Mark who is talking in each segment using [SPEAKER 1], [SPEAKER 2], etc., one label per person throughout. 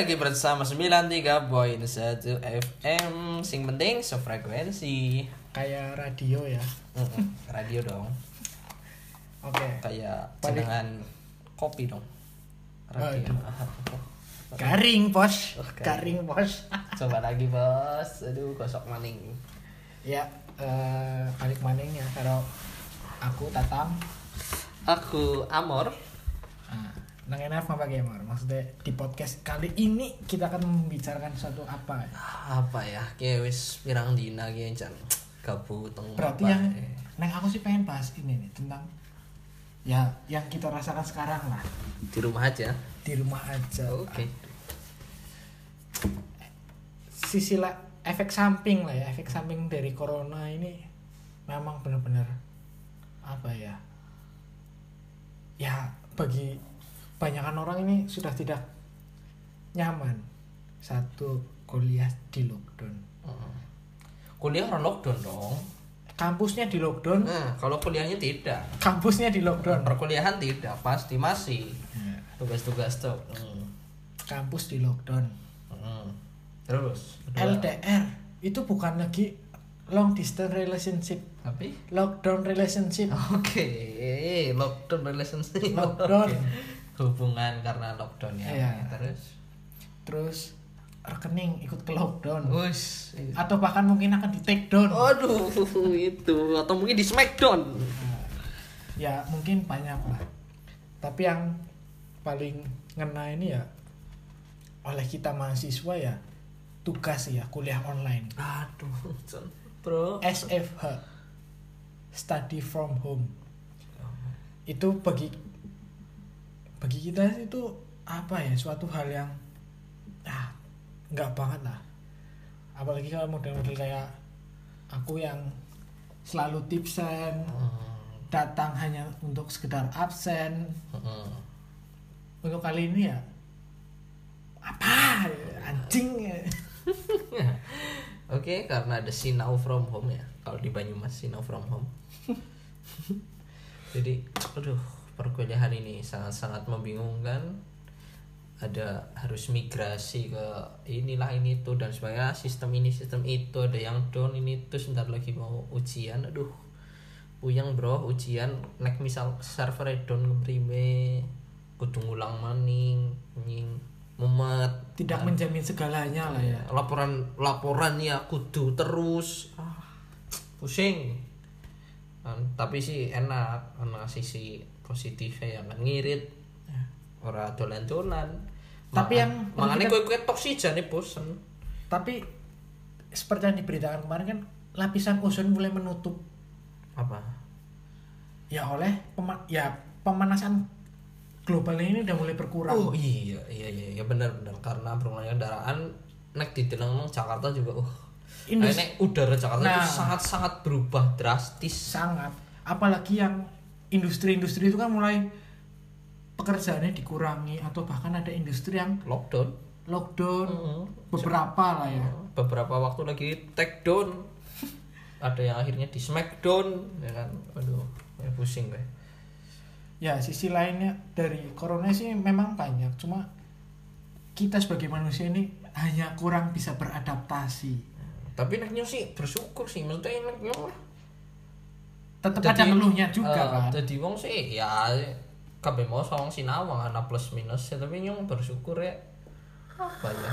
[SPEAKER 1] lagi bersama 93.1 FM Sing penting sefrekuensi.
[SPEAKER 2] Kayak radio ya.
[SPEAKER 1] Radio dong.
[SPEAKER 2] Oke.
[SPEAKER 1] Kayak
[SPEAKER 2] Paling-
[SPEAKER 1] jenengan kopi dong. Radio.
[SPEAKER 2] Garing bos.
[SPEAKER 1] Oh, garing.
[SPEAKER 2] bos.
[SPEAKER 1] Coba lagi bos. Aduh gosok maning.
[SPEAKER 2] Ya eh, balik maning ya kalau aku tatang.
[SPEAKER 1] Aku Amor.
[SPEAKER 2] Nah, nang enak apa gamer? Maksudnya di podcast kali ini kita akan membicarakan suatu apa? Ya?
[SPEAKER 1] Apa ya? Kayak wis pirang dina kayak jan Gabut teng
[SPEAKER 2] berarti
[SPEAKER 1] apa,
[SPEAKER 2] yang
[SPEAKER 1] eh.
[SPEAKER 2] neng aku sih pengen bahas ini nih tentang ya yang kita rasakan sekarang lah.
[SPEAKER 1] Di rumah aja.
[SPEAKER 2] Di rumah aja.
[SPEAKER 1] Oke.
[SPEAKER 2] Sisi lah efek samping lah ya. Efek samping dari corona ini memang benar-benar apa ya? Ya bagi banyakan orang ini sudah tidak nyaman. Satu kuliah di lockdown.
[SPEAKER 1] Mm. Kuliah orang lockdown dong.
[SPEAKER 2] Kampusnya di lockdown?
[SPEAKER 1] Nah kalau kuliahnya tidak.
[SPEAKER 2] Kampusnya di lockdown?
[SPEAKER 1] Perkuliahan tidak Pasti masih.
[SPEAKER 2] Ya,
[SPEAKER 1] tugas-tugas tuh. Hmm.
[SPEAKER 2] kampus di lockdown.
[SPEAKER 1] Hmm. terus? Kedua.
[SPEAKER 2] LDR itu bukan lagi long distance relationship.
[SPEAKER 1] Tapi?
[SPEAKER 2] Lockdown relationship.
[SPEAKER 1] Oke lockdown relationship.
[SPEAKER 2] Lockdown.
[SPEAKER 1] Oke. Hubungan karena lockdown ya.
[SPEAKER 2] Iya.
[SPEAKER 1] terus?
[SPEAKER 2] Terus rekening ikut ke lockdown.
[SPEAKER 1] Wus.
[SPEAKER 2] atau bahkan mungkin akan di take down.
[SPEAKER 1] Aduh itu. Atau mungkin di smackdown
[SPEAKER 2] Nah, ya mungkin banyak lah. Tapi yang paling ngena ini ya oleh kita mahasiswa ya tugas ya kuliah online.
[SPEAKER 1] Aduh bro.
[SPEAKER 2] SFH study from home. Itu bagi bagi kita itu apa ya suatu hal yang ah nggak banget lah apalagi kalau model-model kayak aku yang selalu tipsen
[SPEAKER 1] Hmm.
[SPEAKER 2] datang hanya untuk sekedar absen
[SPEAKER 1] Hmm.
[SPEAKER 2] untuk kali ini ya apa anjing ya.
[SPEAKER 1] Oke, karena ada sinau from home ya. Kalau di Banyumas sinau from home. Jadi, aduh, perkuliahan ini sangat-sangat membingungkan. Ada harus migrasi ke inilah ini itu dan sebagainya. Sistem ini sistem itu ada yang down ini itu sebentar lagi mau ujian. Aduh puyeng bro ujian. Nek misal server down keprime kudu ngulang maning nying mumet.
[SPEAKER 2] Tidak menjamin segalanya lah ya.
[SPEAKER 1] Laporan laporan ya kudu terus. Ah, pusing. Tapi sih enak karena sisi positifnya ya kan? Ngirit. Ora dolan-dolan.
[SPEAKER 2] Tapi yang
[SPEAKER 1] makanya
[SPEAKER 2] kita-
[SPEAKER 1] kue kue tok sih jane bosen.
[SPEAKER 2] Tapi seperti yang diberitakan kemarin kan lapisan ozon mulai menutup.
[SPEAKER 1] Apa?
[SPEAKER 2] Ya oleh pema- ya pemanasan global ini udah mulai berkurang.
[SPEAKER 1] Oh iya iya iya, iya benar benar. Karena permulaan kendaraan nek di Delang Jakarta juga uh.
[SPEAKER 2] Indus-
[SPEAKER 1] nek udara Jakarta itu
[SPEAKER 2] Nah.
[SPEAKER 1] sangat sangat berubah drastis.
[SPEAKER 2] Sangat. Apalagi yang industri-industri itu kan mulai pekerjaannya dikurangi atau bahkan ada industri yang
[SPEAKER 1] lockdown.
[SPEAKER 2] lockdown.
[SPEAKER 1] Mhm.
[SPEAKER 2] beberapa lah ya.
[SPEAKER 1] Beberapa waktu lagi take down. Ada yang akhirnya di smackdown ya kan? Aduh ya pusing gue.
[SPEAKER 2] Ya sisi lainnya dari corona sih memang banyak. Cuma kita sebagai manusia ini hanya kurang bisa beradaptasi.
[SPEAKER 1] Tapi neknya sih bersyukur sih. Maksudnya neknya
[SPEAKER 2] tetap
[SPEAKER 1] Jadi,
[SPEAKER 2] ada ngeluhnya juga
[SPEAKER 1] eh,
[SPEAKER 2] kan?
[SPEAKER 1] jadi wong sih ya kabeh mau sawang sinawang ana plus minus ya tapi nyong bersyukur ya. Banyak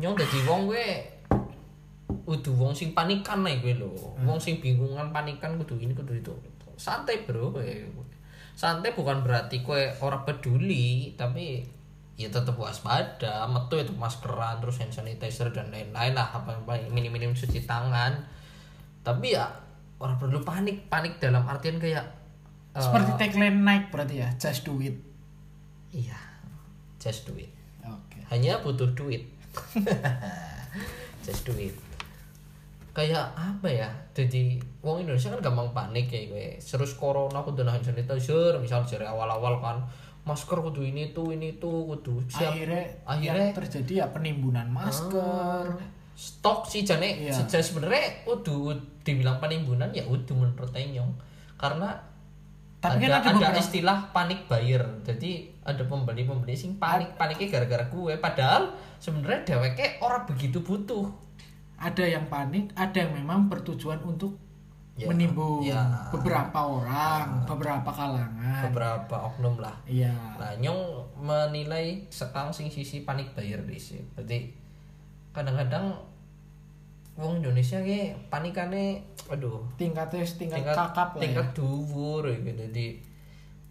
[SPEAKER 1] nyong dadi wong gue udah wong sing panikan nih gue lo wong sing bingungan panikan kudu ini kudu itu. Santai bro gue santai bukan berarti kue orang peduli tapi ya tetap waspada metu itu maskeran terus hand sanitizer dan lain-lain lah apa apa minim-minim cuci tangan. Tapi ya orang perlu panik panik dalam artian kayak
[SPEAKER 2] seperti tagline naik berarti ya just do it.
[SPEAKER 1] Iya just do it.
[SPEAKER 2] Oke.
[SPEAKER 1] Hanya butuh duit. Just do it. Kayak apa ya jadi wong Indonesia kan gampang panik ya gue. Terus corona kudu nahan sanitizer misal dari awal-awal kan masker kudu ini tuh ini tuh kudu siap.
[SPEAKER 2] Akhirnya
[SPEAKER 1] akhirnya
[SPEAKER 2] yang terjadi ya penimbunan masker.
[SPEAKER 1] Stok sih jane
[SPEAKER 2] Iya.
[SPEAKER 1] sebenarnya udah dibilang penimbunan ya udah menurut Enyong karena
[SPEAKER 2] Tapi
[SPEAKER 1] ada,
[SPEAKER 2] kan ada
[SPEAKER 1] ada istilah panik buyer. Jadi ada pembeli pembeli sing panik paniknya gara-gara gue padahal sebenarnya dheweke orang begitu butuh.
[SPEAKER 2] Ada yang panik ada yang memang bertujuan untuk
[SPEAKER 1] Ya,
[SPEAKER 2] menimbun
[SPEAKER 1] ya.
[SPEAKER 2] beberapa orang beberapa kalangan.
[SPEAKER 1] Beberapa oknum lah.
[SPEAKER 2] Iya.
[SPEAKER 1] Nah, nyong menilai sekarang sing sisi panik bayar di sini. Berarti kadang-kadang wong Indonesia ki panikane aduh.
[SPEAKER 2] Tingkatnya tingkat,
[SPEAKER 1] tingkat
[SPEAKER 2] kakap lah
[SPEAKER 1] tingkat
[SPEAKER 2] ya.
[SPEAKER 1] dhuwur ya jadi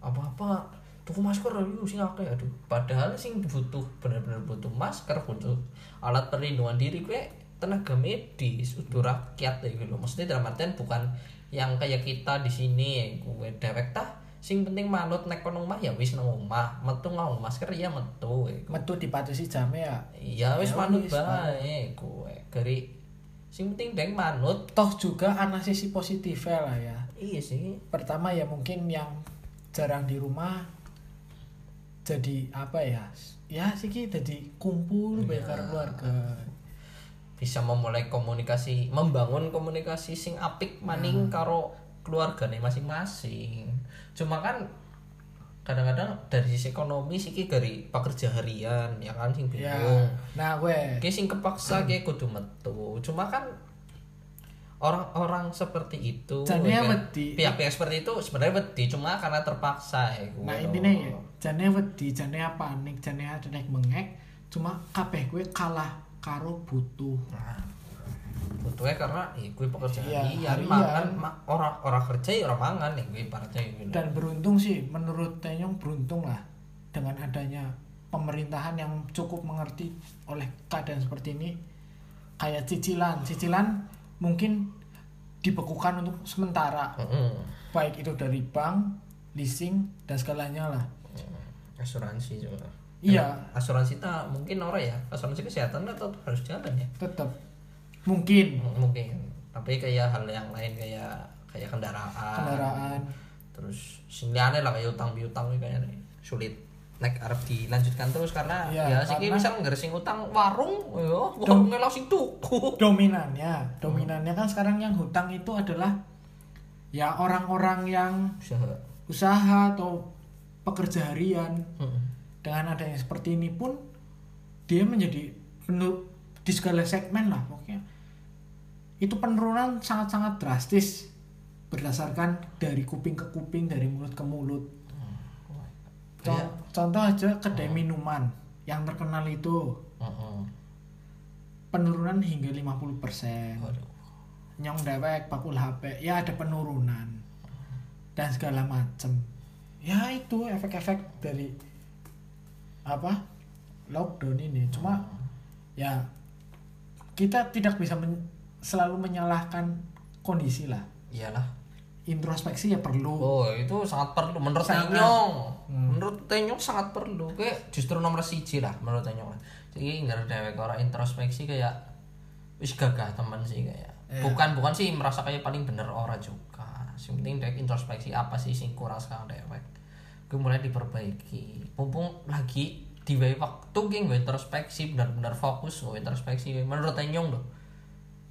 [SPEAKER 1] apa-apa tuku masker lu sing akeh aduh. Padahal sing butuh bener-bener butuh masker butuh alat perlindungan diri gue tenaga medis udah rakyat ya gitu. Maksudnya dalam artian bukan yang kayak kita di sini gue dewek tah sing penting manut nek kono omah ya wis nang omah. Metu nganggo masker ya metu ya
[SPEAKER 2] metu dipatasi jamnya ya.
[SPEAKER 1] Iya wis
[SPEAKER 2] Ya
[SPEAKER 1] manut bae gue gari sing penting deng manut
[SPEAKER 2] toh juga ana sisi positifnya lah ya.
[SPEAKER 1] Iya sih.
[SPEAKER 2] Pertama ya mungkin yang jarang di rumah jadi apa ya ya sih jadi kumpul yeah. karo keluarga.
[SPEAKER 1] Bisa memulai komunikasi membangun komunikasi sing apik maning karo keluargane masing-masing. Cuma kan kadang-kadang dari sisi ekonomi sih dari pekerja harian ya kan sing
[SPEAKER 2] ya
[SPEAKER 1] bingung.
[SPEAKER 2] nah gue
[SPEAKER 1] Ki sing kepaksa ki kudu metu. Cuma kan orang-orang seperti itu
[SPEAKER 2] Jane
[SPEAKER 1] ya kan,
[SPEAKER 2] wedi.
[SPEAKER 1] pihak-pihak seperti itu sebenarnya wedi cuma karena terpaksa ya
[SPEAKER 2] nah
[SPEAKER 1] kuwi
[SPEAKER 2] intinya
[SPEAKER 1] loh.
[SPEAKER 2] ya jane wedi jane panik jane ada naik mengek cuma kabeh gue kalah karo butuh.
[SPEAKER 1] Nah, butuhnya karena ya gue pekerja
[SPEAKER 2] Iya,
[SPEAKER 1] harian,
[SPEAKER 2] harian.
[SPEAKER 1] mangan ma- orang orang kerja ya orang mangan ya gue ibaratnya gitu.
[SPEAKER 2] dan beruntung sih menurut Tenyong beruntung lah dengan adanya pemerintahan yang cukup mengerti oleh keadaan seperti ini kayak cicilan cicilan mungkin dibekukan untuk sementara
[SPEAKER 1] Mm-mm.
[SPEAKER 2] baik itu dari bank leasing dan segalanya lah
[SPEAKER 1] asuransi juga.
[SPEAKER 2] Iya.
[SPEAKER 1] Asuransi tak mungkin orang ya asuransi kesehatan atau harus jalan ya
[SPEAKER 2] tetap mungkin.
[SPEAKER 1] M- mungkin. Tapi kayak hal yang lain kayak kayak kendaraan.
[SPEAKER 2] Kendaraan.
[SPEAKER 1] Terus sing liane lah kayak utang piutang kayaknya sulit. Nek arep dilanjutkan terus karena
[SPEAKER 2] Iya,
[SPEAKER 1] ya sing
[SPEAKER 2] karena-
[SPEAKER 1] misal ngeresing utang warung yo warungnya langsung tuku
[SPEAKER 2] dominannya dominannya kan sekarang yang hutang itu adalah ya orang-orang yang
[SPEAKER 1] usaha.
[SPEAKER 2] usaha atau pekerja harian.
[SPEAKER 1] Mm-mm.
[SPEAKER 2] dengan adanya seperti ini pun dia menjadi penuh di segala segmen lah pokoknya itu penurunan sangat-sangat drastis berdasarkan dari kuping ke kuping dari mulut ke mulut. Co-
[SPEAKER 1] Kayak-
[SPEAKER 2] contoh aja kedai minuman yang terkenal itu.
[SPEAKER 1] Mm-mm.
[SPEAKER 2] penurunan hingga 50%
[SPEAKER 1] Waduh.
[SPEAKER 2] nyong dewek pakul HP ya ada penurunan. Dan segala macem. Ya itu efek-efek dari apa? Lockdown ini. Cuma ya kita tidak bisa men- selalu menyalahkan kondisi lah
[SPEAKER 1] iyalah
[SPEAKER 2] introspeksi ya perlu
[SPEAKER 1] Oh itu sangat perlu menurut
[SPEAKER 2] Sangat.
[SPEAKER 1] Tenyong.
[SPEAKER 2] Hmm.
[SPEAKER 1] Menurut Tenyong sangat perlu. Kayak justru nomor siji lah menurut Tenyong. Jadi nggak ada dewek orang introspeksi kayak wis gagah teman sih kayak.
[SPEAKER 2] Iya.
[SPEAKER 1] Bukan bukan sih merasa kayak paling bener orang juga. Yang penting dewek introspeksi apa sih sing kurang sekarang dewek. Gue mulai diperbaiki. Mumpung lagi di waktu gue introspeksi benar-benar fokus gue introspeksi menurut Tenyong loh.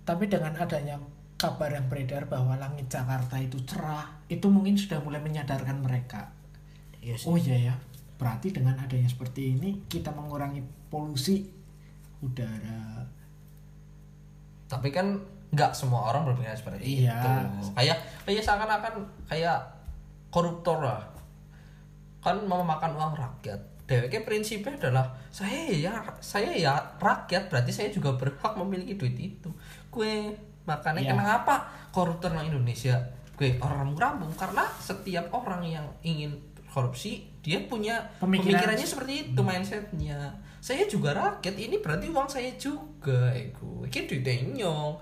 [SPEAKER 2] Tapi dengan adanya kabar yang beredar bahwa langit Jakarta itu cerah itu mungkin sudah mulai menyadarkan mereka
[SPEAKER 1] Iya sih.
[SPEAKER 2] Oh iya ya, berarti dengan adanya seperti ini kita mengurangi polusi udara.
[SPEAKER 1] tapi kan nggak semua orang berpikir seperti
[SPEAKER 2] Iya.
[SPEAKER 1] itu kayak kayak seakan-akan kayak koruptor lah kan mau makan uang rakyat DWK prinsipnya adalah saya ya saya ya rakyat berarti saya juga berhak memiliki duit itu. Gue makanya
[SPEAKER 2] Iya.
[SPEAKER 1] kenapa koruptor di Indonesia? Gue orang rambung karena setiap orang yang ingin korupsi dia punya
[SPEAKER 2] Pemikiran-
[SPEAKER 1] pemikirannya seperti itu mindsetnya. Saya juga rakyat ini berarti uang saya juga ego ini duitnya nyong.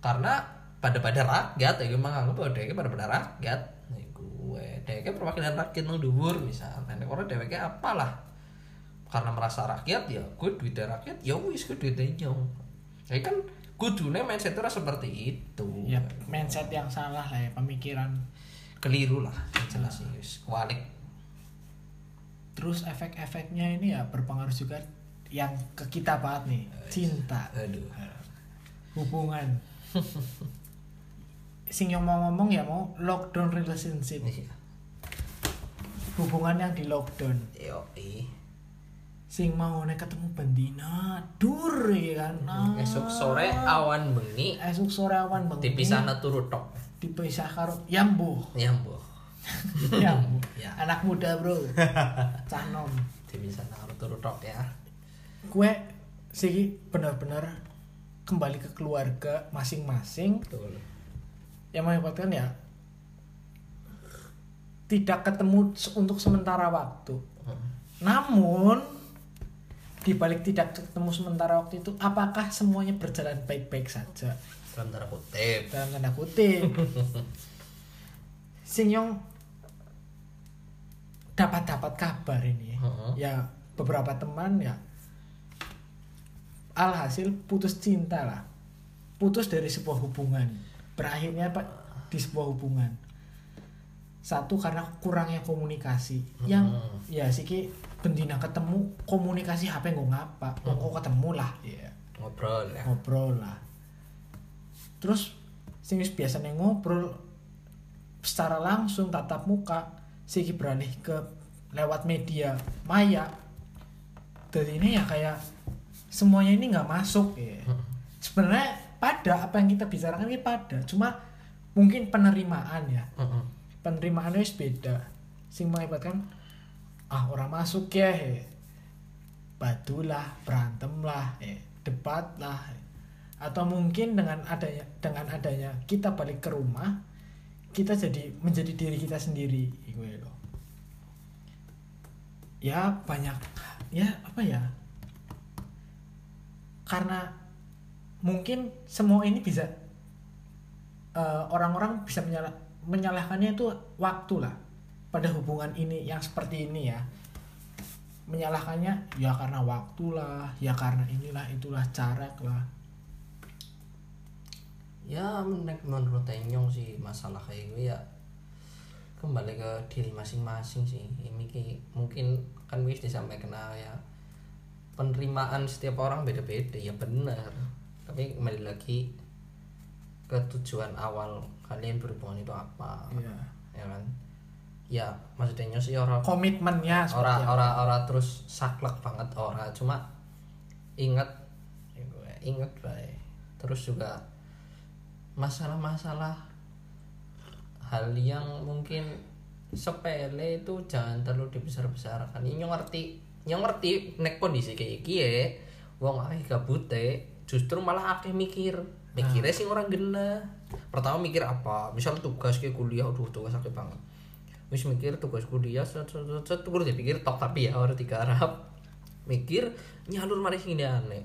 [SPEAKER 1] Karena pada pada rakyat ya gue menganggap bahwa dia pada pada rakyat gue dia perwakilan rakyat nang dhuwur misalnya. Nek orang dheweke apalah karena merasa rakyat ya gue duitnya rakyat ya wis gue duitnya nyong ya kan kudune mindset itu seperti itu
[SPEAKER 2] Ya mindset yang salah lah ya pemikiran.
[SPEAKER 1] keliru lah jelas sih wis kualik
[SPEAKER 2] Terus efek-efeknya ini ya berpengaruh juga yang ke kita banget nih cinta
[SPEAKER 1] aduh
[SPEAKER 2] hubungan. Sing yang mau ngomong ya mau lockdown relationship.
[SPEAKER 1] Iya.
[SPEAKER 2] hubungan yang di lockdown
[SPEAKER 1] yo i
[SPEAKER 2] sing mau nek ketemu bendina dur ya kan? Nah,
[SPEAKER 1] esok sore awan bengi.
[SPEAKER 2] Esok sore awan bengi.
[SPEAKER 1] Dipisahna turu tok.
[SPEAKER 2] Dipisah karo yambu
[SPEAKER 1] ya mbok
[SPEAKER 2] yambu
[SPEAKER 1] Ya.
[SPEAKER 2] anak muda bro. Cah nom.
[SPEAKER 1] Dipisahna karo turu tok ya.
[SPEAKER 2] Gue sih benar-benar kembali ke keluarga masing-masing.
[SPEAKER 1] Betul.
[SPEAKER 2] Yang mengakibatkan ya tidak ketemu untuk sementara waktu.
[SPEAKER 1] Hmm.
[SPEAKER 2] Namun di balik tidak ketemu sementara waktu itu, apakah semuanya berjalan baik-baik saja?
[SPEAKER 1] dalam tanda kutip
[SPEAKER 2] Dalam tanda kutip. Sing Yong dapat dapat kabar ini.
[SPEAKER 1] Heeh.
[SPEAKER 2] Ya beberapa teman ya alhasil putus cinta lah. Putus dari sebuah hubungan. Berakhirnya Pak di sebuah hubungan. Satu karena kurangnya komunikasi. Yang
[SPEAKER 1] Hmm.
[SPEAKER 2] ya siki bendina ketemu komunikasi HP nggak ngapa. Wong kok ketemu lah. Ya
[SPEAKER 1] ngobrol ya.
[SPEAKER 2] Ngobrol lah. Terus sing biasanya ngobrol secara langsung tatap muka siki beralih ke lewat media maya jadi ini ya kayak semuanya ini nggak masuk. Ya sebenarnya pada apa yang kita bicarakan ini pada cuma mungkin penerimaan ya.
[SPEAKER 1] Heeh.
[SPEAKER 2] penerimaannya beda. Sing mengakibatkan ah orang masuk ya he. batu lah berantem lah eh, debat lah atau mungkin dengan adanya dengan adanya kita balik ke rumah kita jadi menjadi diri kita sendiri gue loh. Ya banyak ya apa ya? Karena mungkin semua ini bisa eh, orang-orang bisa menyalah menyalahkannya itu waktu lah pada hubungan ini yang seperti ini ya. Menyalahkannya ya karena waktu lah ya karena inilah itulah carak lah
[SPEAKER 1] ya menurut menurut Tenyong sih masalah kayak gue ya kembali ke diri masing-masing sih. Ini ki- mungkin kan wis disampaikan ya penerimaan setiap orang beda-beda ya benar tapi kembali lagi ke tujuan awal kalian berhubungan itu apa
[SPEAKER 2] Iya.
[SPEAKER 1] ya kan ya maksudnya sih orang
[SPEAKER 2] komitmennya
[SPEAKER 1] ora
[SPEAKER 2] apa.
[SPEAKER 1] ora ora terus saklek banget ora cuma ingat ya gue ingat baik terus juga masalah-masalah hal yang mungkin sepele itu jangan terlalu dibesar-besarkan. Ini yang ngerti yang ngerti nek kondisi kayak iki ya. Wong akeh gabute justru malah akeh mikir. Mikirnya sih orang gena pertama mikir apa? Misal tugas kayak kuliah aduh tugas akeh banget wis mikir tugas kuliah set set set, kudu dipikir tok tapi ya ora digarap. Mikir nyalur mari sini aneh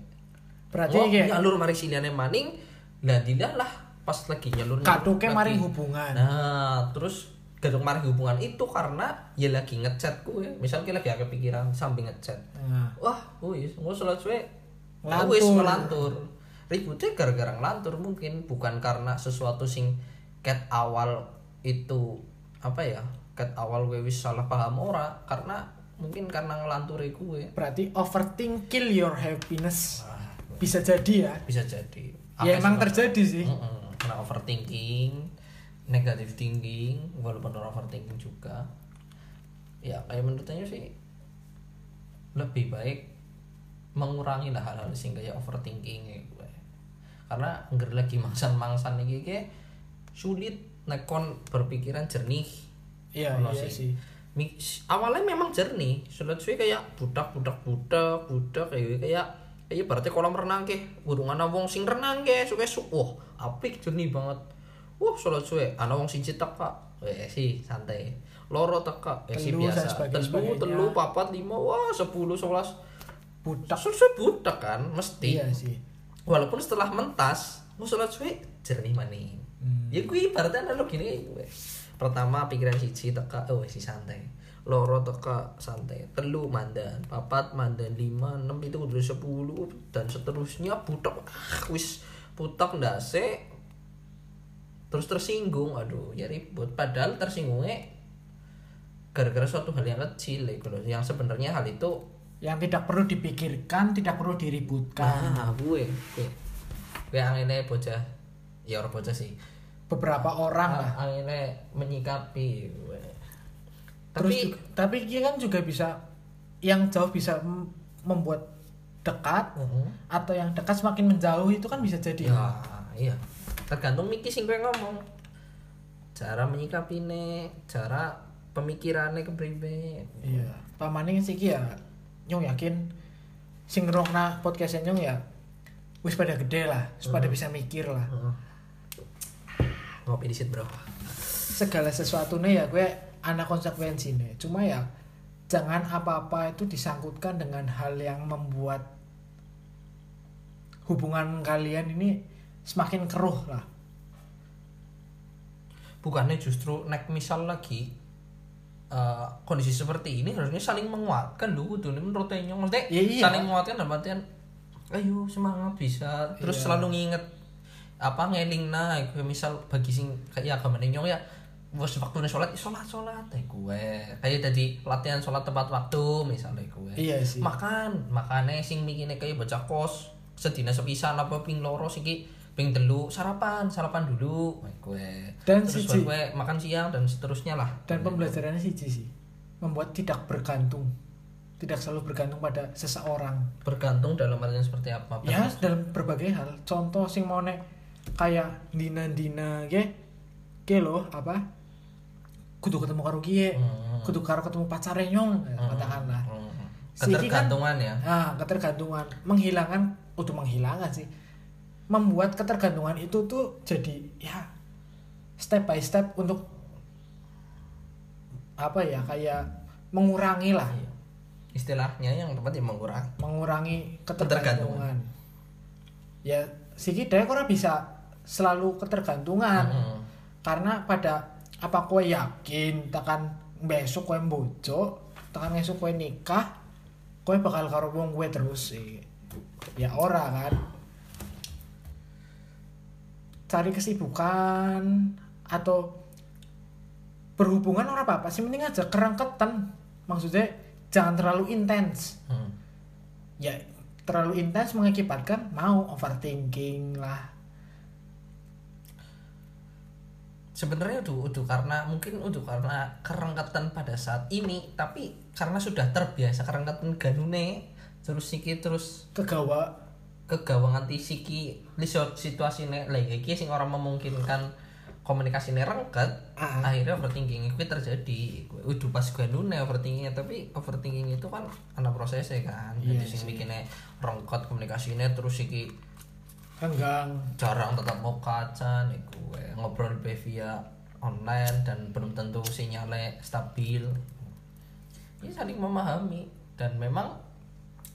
[SPEAKER 2] berarti
[SPEAKER 1] oh,
[SPEAKER 2] kayak
[SPEAKER 1] nyalur mari sini aneh maning lah tidak lah pas lagi nyalur
[SPEAKER 2] kaduknya
[SPEAKER 1] lagi.
[SPEAKER 2] maring hubungan.
[SPEAKER 1] Nah terus gaduk mari hubungan itu karena ya lagi ngechat gue misal kita lagi agak pikiran sambil ngechat.
[SPEAKER 2] Nah,
[SPEAKER 1] wah wis nggak salah cuy
[SPEAKER 2] Ngelantur.
[SPEAKER 1] wis melantur ributnya gara-gara ngelantur mungkin bukan karena sesuatu sing cat awal itu apa ya cat awal gue wis salah paham ora karena mungkin karena ngelantur gue.
[SPEAKER 2] Berarti overthink kill your happiness.
[SPEAKER 1] Wah,
[SPEAKER 2] bisa jadi ya?
[SPEAKER 1] Bisa jadi.
[SPEAKER 2] Ya
[SPEAKER 1] Apa
[SPEAKER 2] emang
[SPEAKER 1] sih,
[SPEAKER 2] terjadi sih.
[SPEAKER 1] Mm-mm. kena overthinking negative thinking walaupun orang overthinking juga. Ya kayak menurutnya sih lebih baik mengurangi lah hal-hal sing kayak overthinking gue. Karena nggak lagi mangsan-mangsan nih kayak sulit. Nekon berpikiran jernih
[SPEAKER 2] iya iya
[SPEAKER 1] sih. awalnya memang jernih. Sulit sih kayak budak budak budak budak kayak kayak kayak berarti kolam renang ke burungan wong sing renang ke suka su wah apik jernih banget. Wah sulit suwe. Ana wong siji teka eh sih santai. Loro teka eh sih biasa. telu
[SPEAKER 2] sebagainya.
[SPEAKER 1] telu papat lima. Wah sepuluh sebelas.
[SPEAKER 2] Budak.
[SPEAKER 1] Sudah budak kan mesti.
[SPEAKER 2] Iya sih.
[SPEAKER 1] Walaupun setelah mentas mau sholat suwe jernih maning.
[SPEAKER 2] Hmm.
[SPEAKER 1] ya gue ibaratnya analogi gini gue pertama pikiran siji teka oh si santai. Loro teka santai. Telu mandan. Papat mandan. Lima enam itu udah sepuluh dan seterusnya. Budak ah wis. Putak ndase terus tersinggung. Aduh ya ribut. Padahal tersinggungnya gara-gara suatu hal yang kecil gitu loh yang sebenarnya hal itu
[SPEAKER 2] yang tidak perlu dipikirkan tidak perlu diributkan.
[SPEAKER 1] Nah gue gue gue anginnya bocah. Ya orang bocah sih
[SPEAKER 2] beberapa orang lah.
[SPEAKER 1] anginnya menyikapi
[SPEAKER 2] terus
[SPEAKER 1] Tapi-
[SPEAKER 2] juga, tapi dia kan juga bisa yang jauh bisa mem- membuat dekat
[SPEAKER 1] Heeh.
[SPEAKER 2] atau yang dekat semakin menjauh itu kan bisa jadi
[SPEAKER 1] ya iya. Tergantung Miki sing ngomong. Cara menyikapine cara pemikirannya kepribe
[SPEAKER 2] iya. Pamane sih ya nyong yakin sing ngrungokna podcastnya nyong ya wis pada gede lah wis pada bisa mikir lah.
[SPEAKER 1] Heeh. Ngopi di bro.
[SPEAKER 2] Segala sesuatu nih ya gue anak konsekuensi nih cuma ya jangan apa-apa itu disangkutkan dengan hal yang membuat hubungan kalian ini semakin keruh lah.
[SPEAKER 1] Bukannya justru nek misal lagi eh, kondisi seperti ini harusnya saling menguatkan lu kudu menurut nyong maksudnya
[SPEAKER 2] Ya, iya.
[SPEAKER 1] saling menguatkan dalam artian ayo semangat bisa. Terus
[SPEAKER 2] Iya.
[SPEAKER 1] selalu nginget apa ngeling nah gue misal bagi sing kayak agama nyong ya bos waktu sholat sholat sholat eh gue. Kayak tadi latihan sholat tepat waktu misalnya gue.
[SPEAKER 2] Iya sih.
[SPEAKER 1] Makan makannya sing mikirnya kayak baca kos sedina sepisan apa ping loro siki ping telu sarapan sarapan dulu gue.
[SPEAKER 2] Dan
[SPEAKER 1] terus baru gue makan siang dan seterusnya lah.
[SPEAKER 2] Dan pembelajarannya sih sih. Membuat tidak bergantung. Tidak selalu bergantung pada seseorang.
[SPEAKER 1] Bergantung dalam artian seperti apa?
[SPEAKER 2] Ya dalam berbagai hal. Contoh sing mau nek kayak dina dina ge ge loh apa kudu ketemu karo kie
[SPEAKER 1] Hmm.
[SPEAKER 2] kudu karo ketemu pacarnya nyong
[SPEAKER 1] Hmm.
[SPEAKER 2] katakanlah
[SPEAKER 1] Hmm.
[SPEAKER 2] Kan-
[SPEAKER 1] ketergantungan ya
[SPEAKER 2] nah ketergantungan menghilangkan untuk menghilangkan sih membuat ketergantungan itu tuh jadi ya step by step untuk apa ya kayak mengurangi lah
[SPEAKER 1] Iya. istilahnya yang tepat ya mengurangi
[SPEAKER 2] mengurangi
[SPEAKER 1] Ketergantungan.
[SPEAKER 2] ketergantungan ya siki dek ora bisa selalu ketergantungan.
[SPEAKER 1] Hmm.
[SPEAKER 2] karena pada apa kue yakin tekan besok kue bojo tekan besok kue nikah kue bakal karo wong kue terus sih. Ya ora kan. Cari kesibukan atau berhubungan ora apa-apa sih penting aja kerangketan. Maksudnya jangan terlalu intens.
[SPEAKER 1] Hmm.
[SPEAKER 2] ya terlalu intens mengakibatkan mau overthinking lah
[SPEAKER 1] sebenarnya udah udah karena mungkin udah karena kerengketan pada saat ini tapi karena sudah terbiasa kerengketan ganune terus siki terus
[SPEAKER 2] kegawa.
[SPEAKER 1] Kegawa nganti siki lihat situasi nih lagi iki sing orang memungkinkan komunikasi nih rengket
[SPEAKER 2] Ah.
[SPEAKER 1] akhirnya overthinking itu terjadi. Udah pas gue nune overthinkingnya tapi overthinking itu kan ada prosesnya kan.
[SPEAKER 2] Iya
[SPEAKER 1] jadi sing bikinnya rengket komunikasinya terus siki
[SPEAKER 2] renggang
[SPEAKER 1] jarang tetap mau kaca nih gue ngobrol via online dan belum tentu sinyalnya stabil ini saling memahami dan memang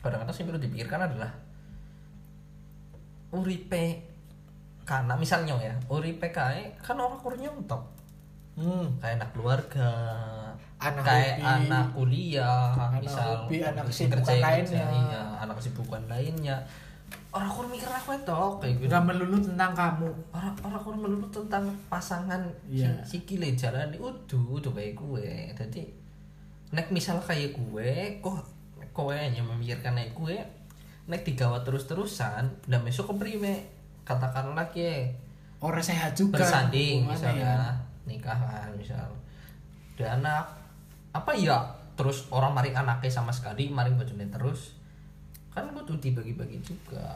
[SPEAKER 1] kadang-kadang sih perlu dipikirkan adalah uripe karena misalnya ya uripe kae kan orang kurang nyontok
[SPEAKER 2] hmm.
[SPEAKER 1] kayak anak keluarga
[SPEAKER 2] Anak
[SPEAKER 1] kayak
[SPEAKER 2] hobi.
[SPEAKER 1] anak kuliah
[SPEAKER 2] Anak
[SPEAKER 1] misal
[SPEAKER 2] hobi, anak kesibukan
[SPEAKER 1] kerja-
[SPEAKER 2] lainnya.
[SPEAKER 1] iya anak kesibukan lainnya orang kurang mikir aku itu kayak gitu.
[SPEAKER 2] Nggak melulu tentang kamu.
[SPEAKER 1] Orang orang kurang melulu tentang pasangan
[SPEAKER 2] Iya.
[SPEAKER 1] si sikile jalan udah udah kayak gue. Jadi nek misal kayak gue kok kowe hanya memikirkan kayak gue nek digawa terus terusan dan besok keprime. Katakanlah ya
[SPEAKER 2] orang sehat juga.
[SPEAKER 1] bersanding misalnya.
[SPEAKER 2] ya.
[SPEAKER 1] nikah kan misal. Ada anak apa ya? Terus orang maring anaknya sama sekali maring bojone terus kan butuh dibagi-bagi juga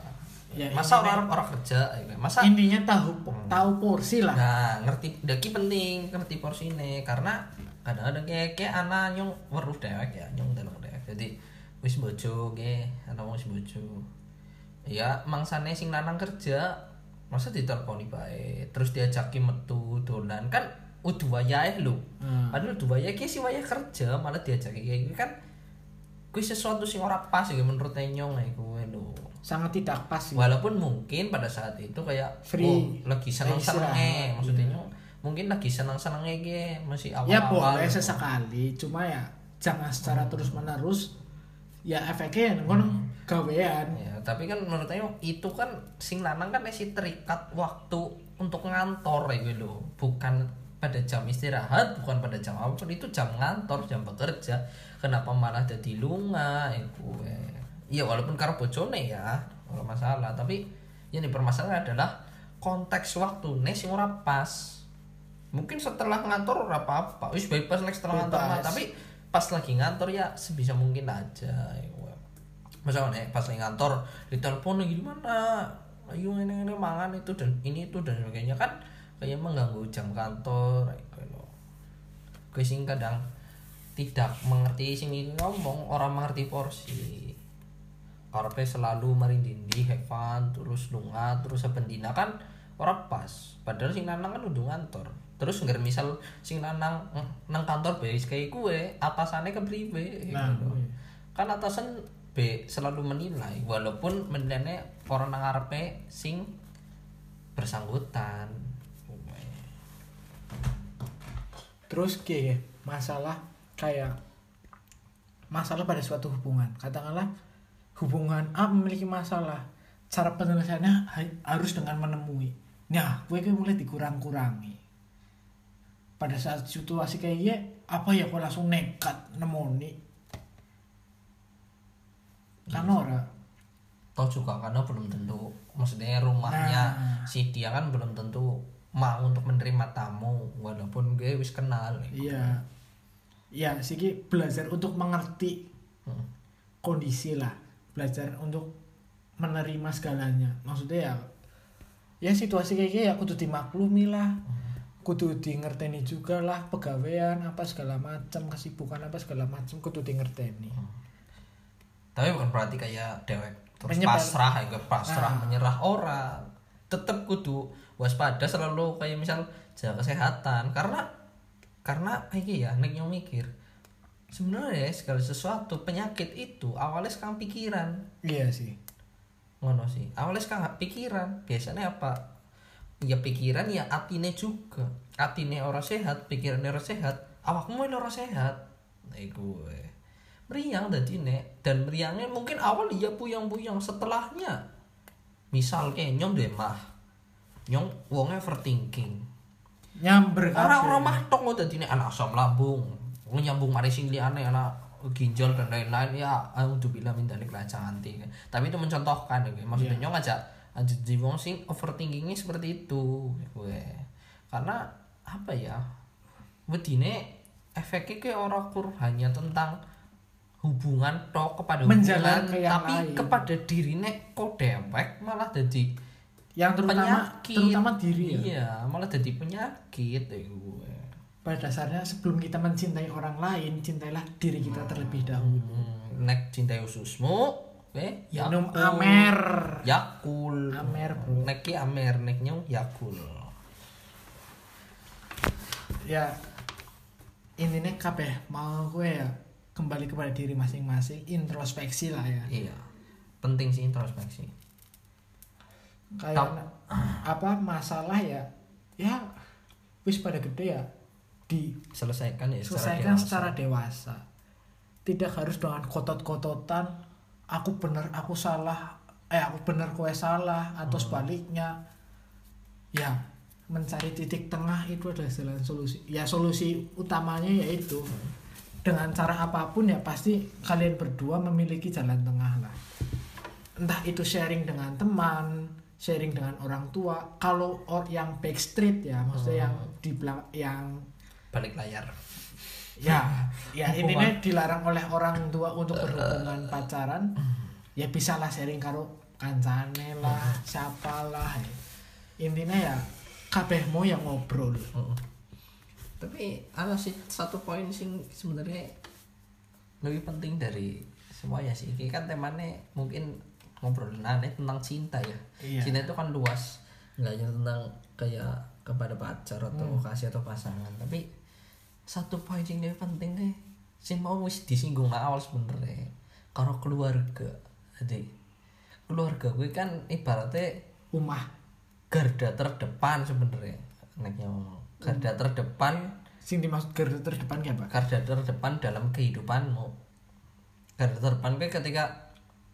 [SPEAKER 2] Ya,
[SPEAKER 1] masa
[SPEAKER 2] intinya-
[SPEAKER 1] orang orang kerja ya kan? masa
[SPEAKER 2] intinya tahu tahu porsi lah
[SPEAKER 1] Nah, ngerti daki penting, ngerti porsine karena kadang-kadang kayak kayak anak nyong weruh dewek ya, nyong delok dewek. Jadi wis bojo ge, anak wis bojo. Ya, mangsane sing lanang kerja, masa diteleponi bae, terus diajaki metu dolan kan udah wayahe lho.
[SPEAKER 2] Hmm.
[SPEAKER 1] Padahal udah wayahe ki si wayah kerja malah diajaki kayak gitu kan kuwi sesuatu sing ora pas ya menurut nyong ya kuwi lho.
[SPEAKER 2] sangat tidak pas sih
[SPEAKER 1] Walaupun mungkin pada saat itu kayak
[SPEAKER 2] Free.
[SPEAKER 1] oh, lagi seneng senengnya,
[SPEAKER 2] Istirahat,
[SPEAKER 1] maksudnya
[SPEAKER 2] iya.
[SPEAKER 1] nyong, mungkin lagi seneng senengnya ge masih awal
[SPEAKER 2] ya boleh sesekali cuma ya jangan
[SPEAKER 1] Hmm.
[SPEAKER 2] secara terus menerus ya efeknya ngono gawean
[SPEAKER 1] Ya, tapi kan menurut saya itu kan sing lanang kan masih terikat waktu untuk ngantor ya gitu. Bukan pada jam istirahat, bukan pada jam apa itu jam ngantor, jam bekerja. Kenapa malah jadi lunga itu Iya walaupun karo bojone ya, ora masalah, tapi yang dipermasalahan adalah konteks waktu sing ora pas. mungkin setelah ngantor ora apa-apa. Wis bebas nek setelah ngantor mah. Tapi pas lagi ngantor ya sebisa mungkin aja misalnya nih, pas lagi ngantor ditelepon lagi di mana? Ayo ini ini mangan itu dan ini itu dan sebagainya. Kan kayak mengganggu jam kantor kayak gitu. gue sing kadang tidak mengerti sing ngomong orang mengerti porsi. Karpe selalu merindindi have fun terus lunga terus sebendina kan orang pas padahal sing lanang kan udah ngantor. Terus nggak misal sing lanang eh, nang kantor base kayak gue atasannya ke priwe
[SPEAKER 2] Nah,
[SPEAKER 1] gitu. kan atasan B selalu menilai walaupun menilainya orang nang sing bersangkutan
[SPEAKER 2] terus kayak masalah kayak masalah pada suatu hubungan. Katakanlah hubungan A memiliki masalah cara penyelesaiannya ha- harus dengan menemui. Nah gue kayak mulai dikurang-kurangi. Pada saat situasi kayak gini apa ya kok langsung nekat nemoni? Kan ora?
[SPEAKER 1] Toh juga karena belum tentu maksudnya rumahnya
[SPEAKER 2] Nah.
[SPEAKER 1] si dia kan belum tentu mau untuk menerima tamu walaupun gue wis kenal
[SPEAKER 2] iya. Ya sih belajar untuk mengerti
[SPEAKER 1] Hmm.
[SPEAKER 2] kondisi lah. Belajar untuk menerima segalanya. Maksudnya ya ya situasi kayak gini ya kudu dimaklumi lah. Kudu di ngerteni juga lah pegawaian apa segala macam kesibukan apa segala macam kudu di ngerteni
[SPEAKER 1] tapi bukan berarti kayak dewek terus
[SPEAKER 2] Menyebar.
[SPEAKER 1] pasrah ya pasrah
[SPEAKER 2] Ah.
[SPEAKER 1] menyerah orang. Tetap kudu waspada selalu kayak misal jaga kesehatan. Karena karena kayak ya nek yang mikir sebenarnya segala sesuatu penyakit itu awalnya sekarang pikiran.
[SPEAKER 2] Iya sih.
[SPEAKER 1] Ngono sih. Awalnya sekarang pikiran. Biasanya apa? Ya pikiran ya atine juga. Atine orang sehat pikirannya orang sehat awakmu ini orang sehat. Nah gue meriang tadi nek dan meriangnya mungkin awal iya puyang-puyang setelahnya. Misal kayak nyong deh mah nyong wongnya overthinking
[SPEAKER 2] nyamber kabeh.
[SPEAKER 1] orang-orang mah tok tadi nek anak asam lambung Wong nyambung mari sing liyane anak ginjal dan lain-lain ya untuk bilang minta nih tinggi tapi itu mencontohkan ya maksudnya nyong aja aja di wong sing overthinkingnya seperti itu gue karena apa ya bedine efeknya kayak orang kur hanya tentang hubungan tok kepada
[SPEAKER 2] Menjalan
[SPEAKER 1] hubungan
[SPEAKER 2] yang
[SPEAKER 1] tapi
[SPEAKER 2] lain.
[SPEAKER 1] kepada dirine kok dewek malah jadi
[SPEAKER 2] yang terutama
[SPEAKER 1] penyakit.
[SPEAKER 2] terutama diri ya?
[SPEAKER 1] Iya malah jadi penyakit ya gue.
[SPEAKER 2] Pada dasarnya sebelum kita mencintai orang lain cintailah diri kita terlebih dahulu.
[SPEAKER 1] Hmm, nek cintai ususmu eh
[SPEAKER 2] minum
[SPEAKER 1] Yakul.
[SPEAKER 2] amer.
[SPEAKER 1] Yakul.
[SPEAKER 2] Amer, bro.
[SPEAKER 1] nek ki amer nek nyong yakul.
[SPEAKER 2] Ya intinya kabeh mau gue ya kembali kepada diri masing-masing introspeksi lah ya.
[SPEAKER 1] Iya penting sih introspeksi
[SPEAKER 2] kayak
[SPEAKER 1] Tap-
[SPEAKER 2] apa masalah ya ya wis pada gede ya
[SPEAKER 1] selesaikan ya
[SPEAKER 2] diselesaikan
[SPEAKER 1] dewasa.
[SPEAKER 2] secara dewasa. Tidak harus dengan kotot-kototan aku bener aku salah eh aku bener kue salah atau
[SPEAKER 1] Hmm.
[SPEAKER 2] sebaliknya. Ya mencari titik tengah itu adalah jalan solusi. Ya solusi utamanya yaitu dengan cara apa pun ya pasti kalian berdua memiliki jalan tengah lah. Entah itu sharing dengan teman sharing dengan orang tua. Kalau or yang backstreet ya maksudnya
[SPEAKER 1] Hmm.
[SPEAKER 2] yang di belak- yang
[SPEAKER 1] balik layar.
[SPEAKER 2] Ya ya intinya dilarang oleh orang tua untuk berhubungan pacaran. Ya bisa lah sharing karo kancane lah siapa lah intinya ya kabehmu yang ngobrol.
[SPEAKER 1] Heeh. tapi ada sih satu poin sing sebenarnya lebih penting dari semuanya sih. Ini kan temanya mungkin ngobrol aneh tentang cinta ya.
[SPEAKER 2] Iya.
[SPEAKER 1] cinta itu kan luas nggak hanya tentang kayak kepada pacar atau
[SPEAKER 2] Hmm.
[SPEAKER 1] kasih atau pasangan. Tapi satu poin yang penting deh sing mau wis disinggung nah awal sebenarnya kalau keluarga. Jadi keluarga gue kan ibaratnya
[SPEAKER 2] umah.
[SPEAKER 1] garda terdepan anaknya ngomong. Garda terdepan
[SPEAKER 2] sing dimaksud garda terdepan ya pak
[SPEAKER 1] garda terdepan dalam kehidupanmu. Garda terdepan gue ketika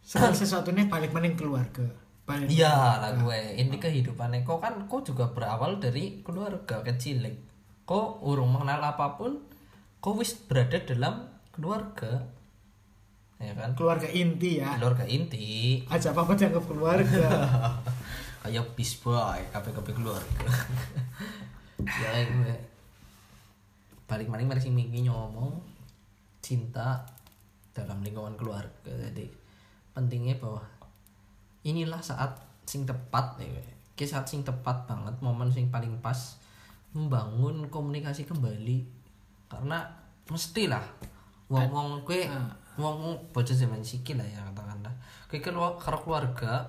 [SPEAKER 2] segala sesuatunya balik mending keluarga
[SPEAKER 1] iya lah gue ini kehidupannya kok kan kok juga berawal dari keluarga kecil kok urung mengenal apa pun kok wis berada dalam keluarga. Ya kan?
[SPEAKER 2] Keluarga inti ya.
[SPEAKER 1] Keluarga inti.
[SPEAKER 2] Aja apa apa dianggap keluarga.
[SPEAKER 1] Kayak bis boy kabeh kabeh keluarga. Ya gue balik maning mari sing minggu ngomong cinta dalam lingkungan keluarga jadi pentingnya bahwa inilah saat sing tepat we. Ki saat sing tepat banget momen sing paling pas membangun komunikasi kembali. Karena mestilah wong-wong kue
[SPEAKER 2] Ah.
[SPEAKER 1] wong bocah zaman sikil lah ya katakanlah. Kue karo karo keluarga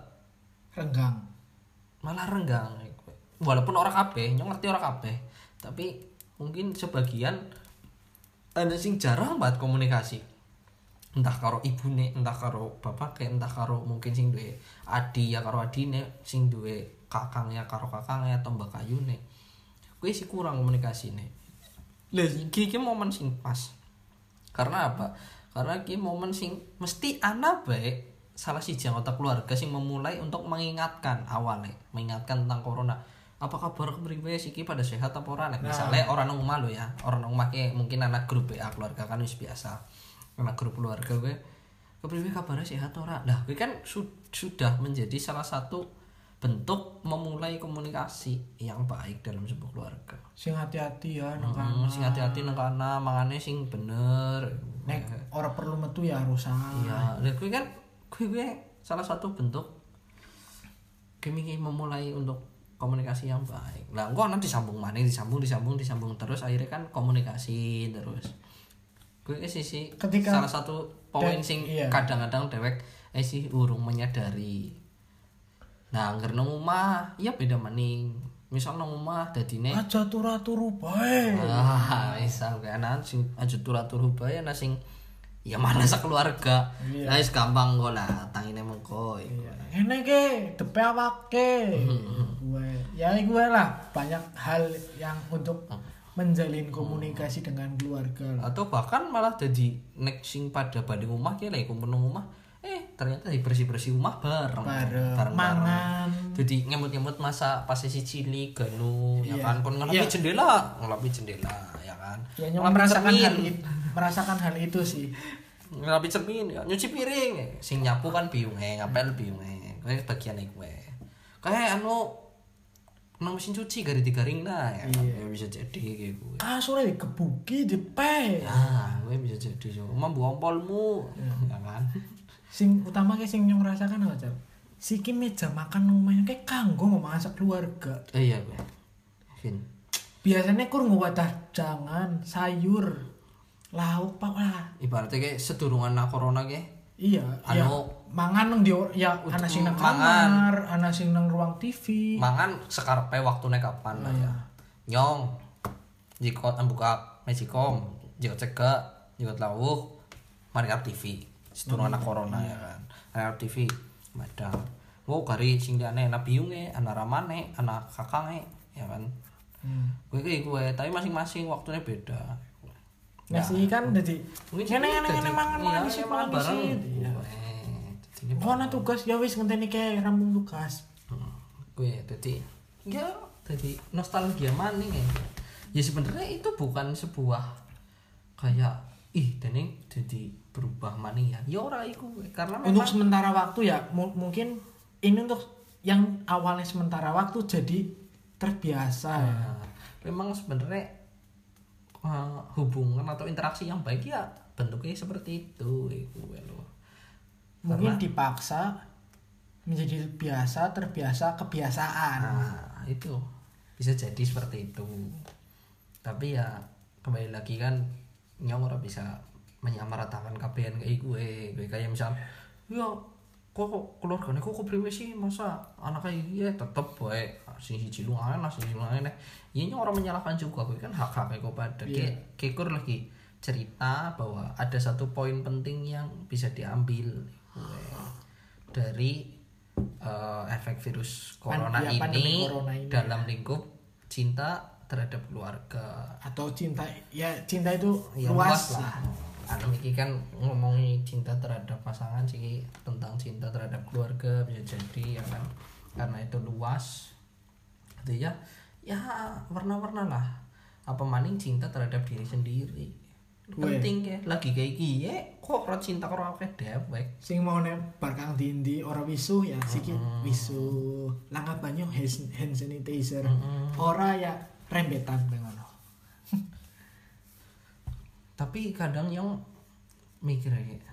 [SPEAKER 2] renggang.
[SPEAKER 1] malah renggang walaupun orang kabeh nyong ngerti orang kabeh tapi mungkin sebagian ada sing jarang banget komunikasi entah karo ibune entah karo bapak entah karo mungkin sing duwe adi ya karo adine sing duwe kakangnya karo kakangnya atau mbak kayune. Kuwi sih kurang komunikasi nih lah iki iki momen sing pas. Karena apa? Karena iki momen sing mesti anak baik salah siji anggota keluarga sing memulai untuk mengingatkan awalnya mengingatkan tentang corona. Apa kabar kepriwe siki pada sehat apa ora? Nek misalnya orang nang omah lo ya orang nang omah ke mungkin anak grup ya keluarga kan wis biasa anak grup keluarga gue kepriwe kabarnya sehat ora? Lah gue kan su- sudah menjadi salah satu bentuk memulai komunikasi yang baik dalam sebuah keluarga.
[SPEAKER 2] Sing hati-hati ya nang
[SPEAKER 1] Hmm, sing hati-hati nang kana mangane sing bener.
[SPEAKER 2] Nek ora perlu metu ya harus
[SPEAKER 1] iya lha kuwi kan kuwi kuwi salah satu bentuk kami memulai untuk komunikasi yang baik. Lah engko nanti disambung mana disambung disambung disambung terus akhirnya kan komunikasi terus ki sisi
[SPEAKER 2] Ketika-
[SPEAKER 1] salah satu poin sing
[SPEAKER 2] iya.
[SPEAKER 1] kadang-kadang dewek eh sih urung menyadari nah angger nang omah ya beda maning misal nang omah dadine
[SPEAKER 2] aja turu-turu bae
[SPEAKER 1] Ah, misal kayak anak sing aja turu-turu bae ana sing ya malah sekeluarga.
[SPEAKER 2] Iya.
[SPEAKER 1] Lah wis gampang kok lah tangine mengko.
[SPEAKER 2] Iya. Ini ke, depe awake. Gue, ya gue lah banyak hal yang untuk menjalin komunikasi dengan keluarga lah.
[SPEAKER 1] Atau bahkan malah jadi nek sing pada balik rumah lek kumpul nang omah eh ternyata di bersih-bersih rumah bareng.
[SPEAKER 2] Bareng, mangan.
[SPEAKER 1] Jadi ngemut-ngemut masa pas si cilik ganu ya
[SPEAKER 2] Iya.
[SPEAKER 1] kan kon ngelapi
[SPEAKER 2] Iya.
[SPEAKER 1] jendela, ngelapi jendela ya kan.
[SPEAKER 2] Ya
[SPEAKER 1] Ngelapi
[SPEAKER 2] merasakan
[SPEAKER 1] cermin.
[SPEAKER 2] hal itu, merasakan hal itu sih.
[SPEAKER 1] ngerapi cermin ya nyuci piring ya. sing nyapu kan biung eh ngapel biung eh kayak bagian gue kayak anu nang mesin cuci garing digaring nah ya, kan?
[SPEAKER 2] Iya.
[SPEAKER 1] Ya bisa jadi kayak gue
[SPEAKER 2] Kasur dikebuki depe.
[SPEAKER 1] ah gue bisa jadi so emang buampolmu ya kan
[SPEAKER 2] Sing utama ke sing nyong rasakan apa Cap? Siki meja makan rumahnya kayak kanggo memasak keluarga.
[SPEAKER 1] eh iya gue Vin
[SPEAKER 2] Biasanya kur wadah jangan sayur, lauk pak lah.
[SPEAKER 1] ibaratnya kayak sedurungan na corona kayak
[SPEAKER 2] Iya, ya
[SPEAKER 1] Anu-
[SPEAKER 2] mangan nang di ya ana sing nang
[SPEAKER 1] mangan.
[SPEAKER 2] kamar, ana sing nang ruang TV.
[SPEAKER 1] mangan sekarpe waktunya kapan lah ya. Nyong jika buka mejikom jika ceka jika lauk mari TV sedurung anak corona ya kan. Mari up TV madang. Wow kari sing diane anak biunge anak ramane anak kakange ya kan.
[SPEAKER 2] Hmm.
[SPEAKER 1] gue kayak gue tapi masing-masing waktunya beda.
[SPEAKER 2] Nah, sih kan jadi ngene ngene
[SPEAKER 1] jadi-
[SPEAKER 2] ngene mangan
[SPEAKER 1] iya,
[SPEAKER 2] mangan
[SPEAKER 1] iya,
[SPEAKER 2] sih
[SPEAKER 1] mangan
[SPEAKER 2] sih.
[SPEAKER 1] Jadinya
[SPEAKER 2] Oh, ana tugas. Ya wis ngenteni ke rampung tugas.
[SPEAKER 1] Hmm, gue jadi ya. Jadi nostalgia maning ya ya sebenarnya itu bukan sebuah kayak ih dening jadi berubah maning ya. Ya ora iku karena
[SPEAKER 2] Untuk
[SPEAKER 1] memang
[SPEAKER 2] sementara waktu ya mu- mungkin ini untuk yang awalnya sementara waktu jadi terbiasa. Ya.
[SPEAKER 1] Nah, memang sebenarnya eh, hubungan atau interaksi yang baik ya bentuknya seperti itu iku loh
[SPEAKER 2] Mungkin dipaksa menjadi biasa, terbiasa, kebiasaan.
[SPEAKER 1] Nah, itu. Bisa jadi seperti itu. Tapi ya kembali lagi kan nyong ora bisa menyamaratakan KPN kayak gue, gue kayak misal, ya kok keluarganya kok kepriwe sih? Masa anak kayak ya tetep bae sing siji lungahan lah sing siji lungahan ya nyong orang menyalahkan juga. Gue kan hak hak kok pada
[SPEAKER 2] Iya.
[SPEAKER 1] Kayak- kekur lagi cerita bahwa ada satu poin penting yang bisa diambil dari eh, efek virus corona,
[SPEAKER 2] ya, pandemi
[SPEAKER 1] ini,
[SPEAKER 2] corona ini.
[SPEAKER 1] dalam lingkup cinta terhadap keluarga.
[SPEAKER 2] Atau cinta ya cinta itu
[SPEAKER 1] ya
[SPEAKER 2] luas,
[SPEAKER 1] luas lah. anu iki kan ngomongin cinta terhadap pasangan sih tentang cinta terhadap keluarga bisa jadi ya kan? Karena itu luas. Itu ya ya warna-warna lah. Apa maning cinta terhadap diri sendiri. Penting ya. Lagi kayak gini kok ora cinta karo akeh dewek
[SPEAKER 2] sing mau nempar kang dindi ora wisu ya sikit wisu langkah banyak hand hand sanitizer? Ora ya rembetan dengan
[SPEAKER 1] tapi kadang yang mikir kayak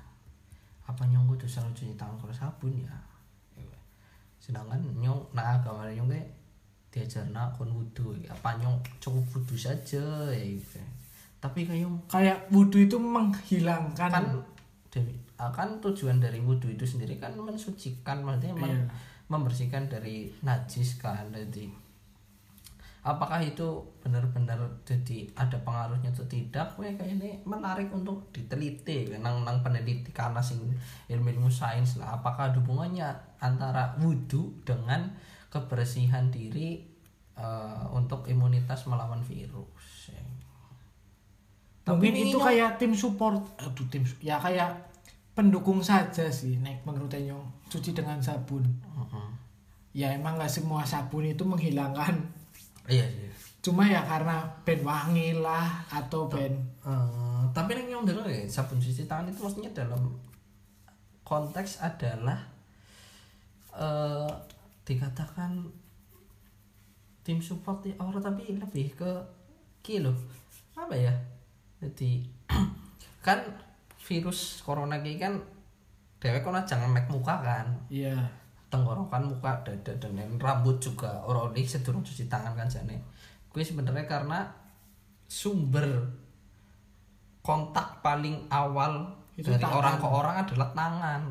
[SPEAKER 1] apa nyong kudu selalu cuci tangan kalau sabun ya? Sedangkan nyong nah agama nyong kayak diajar nak kon wudhu apa nyong cukup wudhu saja ya gitu. Tapi kayak
[SPEAKER 2] kayak wudhu itu menghilangkan.
[SPEAKER 1] Kan dari akan tujuan dari wudhu itu sendiri kan mensucikan maksudnya men-
[SPEAKER 2] Iya.
[SPEAKER 1] membersihkan dari najis kan jadi apakah itu benar-benar jadi ada pengaruhnya atau tidak? Gue kayak ini menarik untuk diteliti nang nang peneliti karena sing ilmu ilmu sains lah. Apakah hubungannya antara wudhu dengan kebersihan diri eh, untuk imunitas melawan virus
[SPEAKER 2] mungkin
[SPEAKER 1] ini
[SPEAKER 2] itu
[SPEAKER 1] nyong-
[SPEAKER 2] kayak tim support. Aduh tim ya kayak pendukung saja sih nek menurut nyong cuci dengan sabun.
[SPEAKER 1] Heeh.
[SPEAKER 2] ya emang nggak semua sabun itu menghilangkan.
[SPEAKER 1] Iya sih.
[SPEAKER 2] Cuma ya karena ben wangi lah atau ben
[SPEAKER 1] Eh, tapi yang yang dulu ya sabun cuci tangan itu maksudnya dalam konteks adalah eh dikatakan tim support ya orang tapi lebih ke kilo apa ya jadi kan virus corona ini kan dewek kan jangan make muka kan.
[SPEAKER 2] Iya.
[SPEAKER 1] Tenggorokan muka dada dan rambut juga orang ini sedurung cuci tangan kan jane. Gue sebenarnya karena sumber kontak paling awal
[SPEAKER 2] Itu
[SPEAKER 1] dari
[SPEAKER 2] tangan.
[SPEAKER 1] orang ke orang adalah tangan.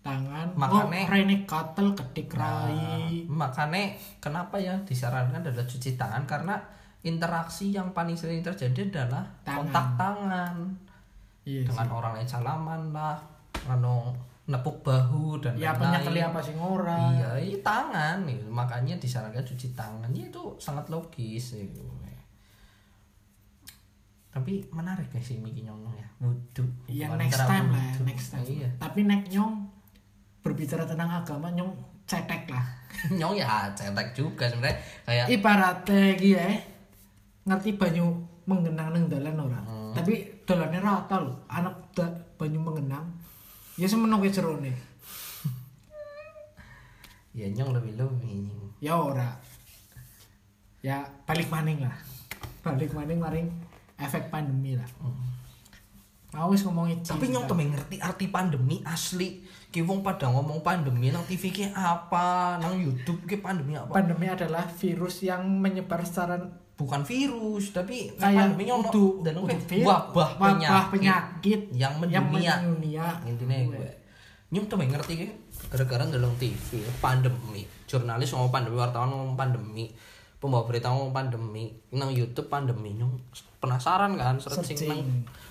[SPEAKER 2] Tangan.
[SPEAKER 1] Makanya-
[SPEAKER 2] oh rene katel ketik
[SPEAKER 1] Nah,
[SPEAKER 2] rai.
[SPEAKER 1] makanya kenapa ya disarankan adalah cuci tangan? Karena interaksi yang paling sering terjadi adalah
[SPEAKER 2] Tangan.
[SPEAKER 1] kontak tangan
[SPEAKER 2] iya
[SPEAKER 1] dengan
[SPEAKER 2] sih.
[SPEAKER 1] orang lain salaman lah anu nepuk bahu dan
[SPEAKER 2] ya
[SPEAKER 1] lain-lain.
[SPEAKER 2] penyakit apa sih ora
[SPEAKER 1] Iya, iya tangan nih. Makanya disarankan cuci tangan. Ya itu sangat logis gitu. Tapi menarik ya sih Miki Nyong ya. Wudhu.
[SPEAKER 2] yang
[SPEAKER 1] Hubungan
[SPEAKER 2] next time lah
[SPEAKER 1] wudhu.
[SPEAKER 2] next time
[SPEAKER 1] Iya.
[SPEAKER 2] tapi nek nyong berbicara tentang agama nyong cetek lah
[SPEAKER 1] Nyong ya cetek juga sebenarnya kayak
[SPEAKER 2] ibaratnya iki ya ngerti banyu mengenang neng dalan ora
[SPEAKER 1] Hmm.
[SPEAKER 2] tapi dalannya rata loh anak da, banyu mengenang ya semenok ke jerone
[SPEAKER 1] ya Nyong lebih lebih.
[SPEAKER 2] ya ora ya balik maning lah balik maning maring efek pandemi lah mau wis ngomongin
[SPEAKER 1] Hmm. Tapi Nyong tuh ngerti arti pandemi asli. Ki wong pada ngomong pandemi nang TV ki apa, nang YouTube ki pandemi apa?
[SPEAKER 2] pandemi adalah virus yang menyebar secara
[SPEAKER 1] Bukan virus, tapi
[SPEAKER 2] kayak udu,
[SPEAKER 1] dan wabah penyakit.
[SPEAKER 2] penyakit
[SPEAKER 1] yang mendunia.
[SPEAKER 2] mendunia.
[SPEAKER 1] intinya gue nyum tuh ngerti kan gara-gara dalam TV pandemi. Jurnalis ngomong pandemi wartawan ngomong pandemi. Pembawa berita ngomong pandemi. Nang YouTube pandemi nyum penasaran kan searching
[SPEAKER 2] Searching.
[SPEAKER 1] nang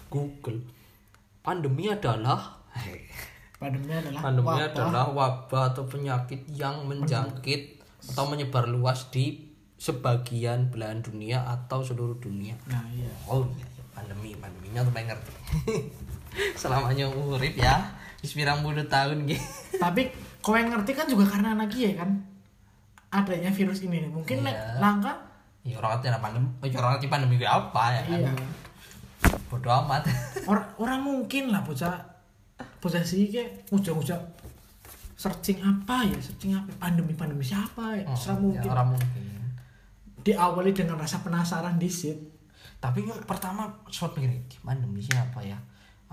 [SPEAKER 1] Google. Pandemi adalah
[SPEAKER 2] pandemi adalah
[SPEAKER 1] pandemi
[SPEAKER 2] wabah.
[SPEAKER 1] adalah wabah atau penyakit yang menjangkit atau menyebar luas di sebagian belahan dunia atau seluruh dunia
[SPEAKER 2] nah iya
[SPEAKER 1] Oh iya, iya, pandemi, pandeminya tuh pengen ngerti. Selamanya urip ya, wis pirang puluh tahun gitu.
[SPEAKER 2] tapi kau yang ngerti kan juga karena anak ya kan adanya virus ini nih. mungkin
[SPEAKER 1] Iya.
[SPEAKER 2] langka
[SPEAKER 1] Ya orang ngerti pandemi, orang ngerti pandemi gue apa ya kan.
[SPEAKER 2] iya
[SPEAKER 1] Bodoh amat.
[SPEAKER 2] orang orang mungkin lah bocah bocah sih kayak ujung-ujung searching apa ya searching apa pandemi pandemi siapa ya
[SPEAKER 1] Oh, ya,
[SPEAKER 2] mungkin
[SPEAKER 1] orang mungkin.
[SPEAKER 2] Diawali dengan rasa penasaran di sit
[SPEAKER 1] Tapi yang pertama shot mikir, "Ki, pandemi siapa ya?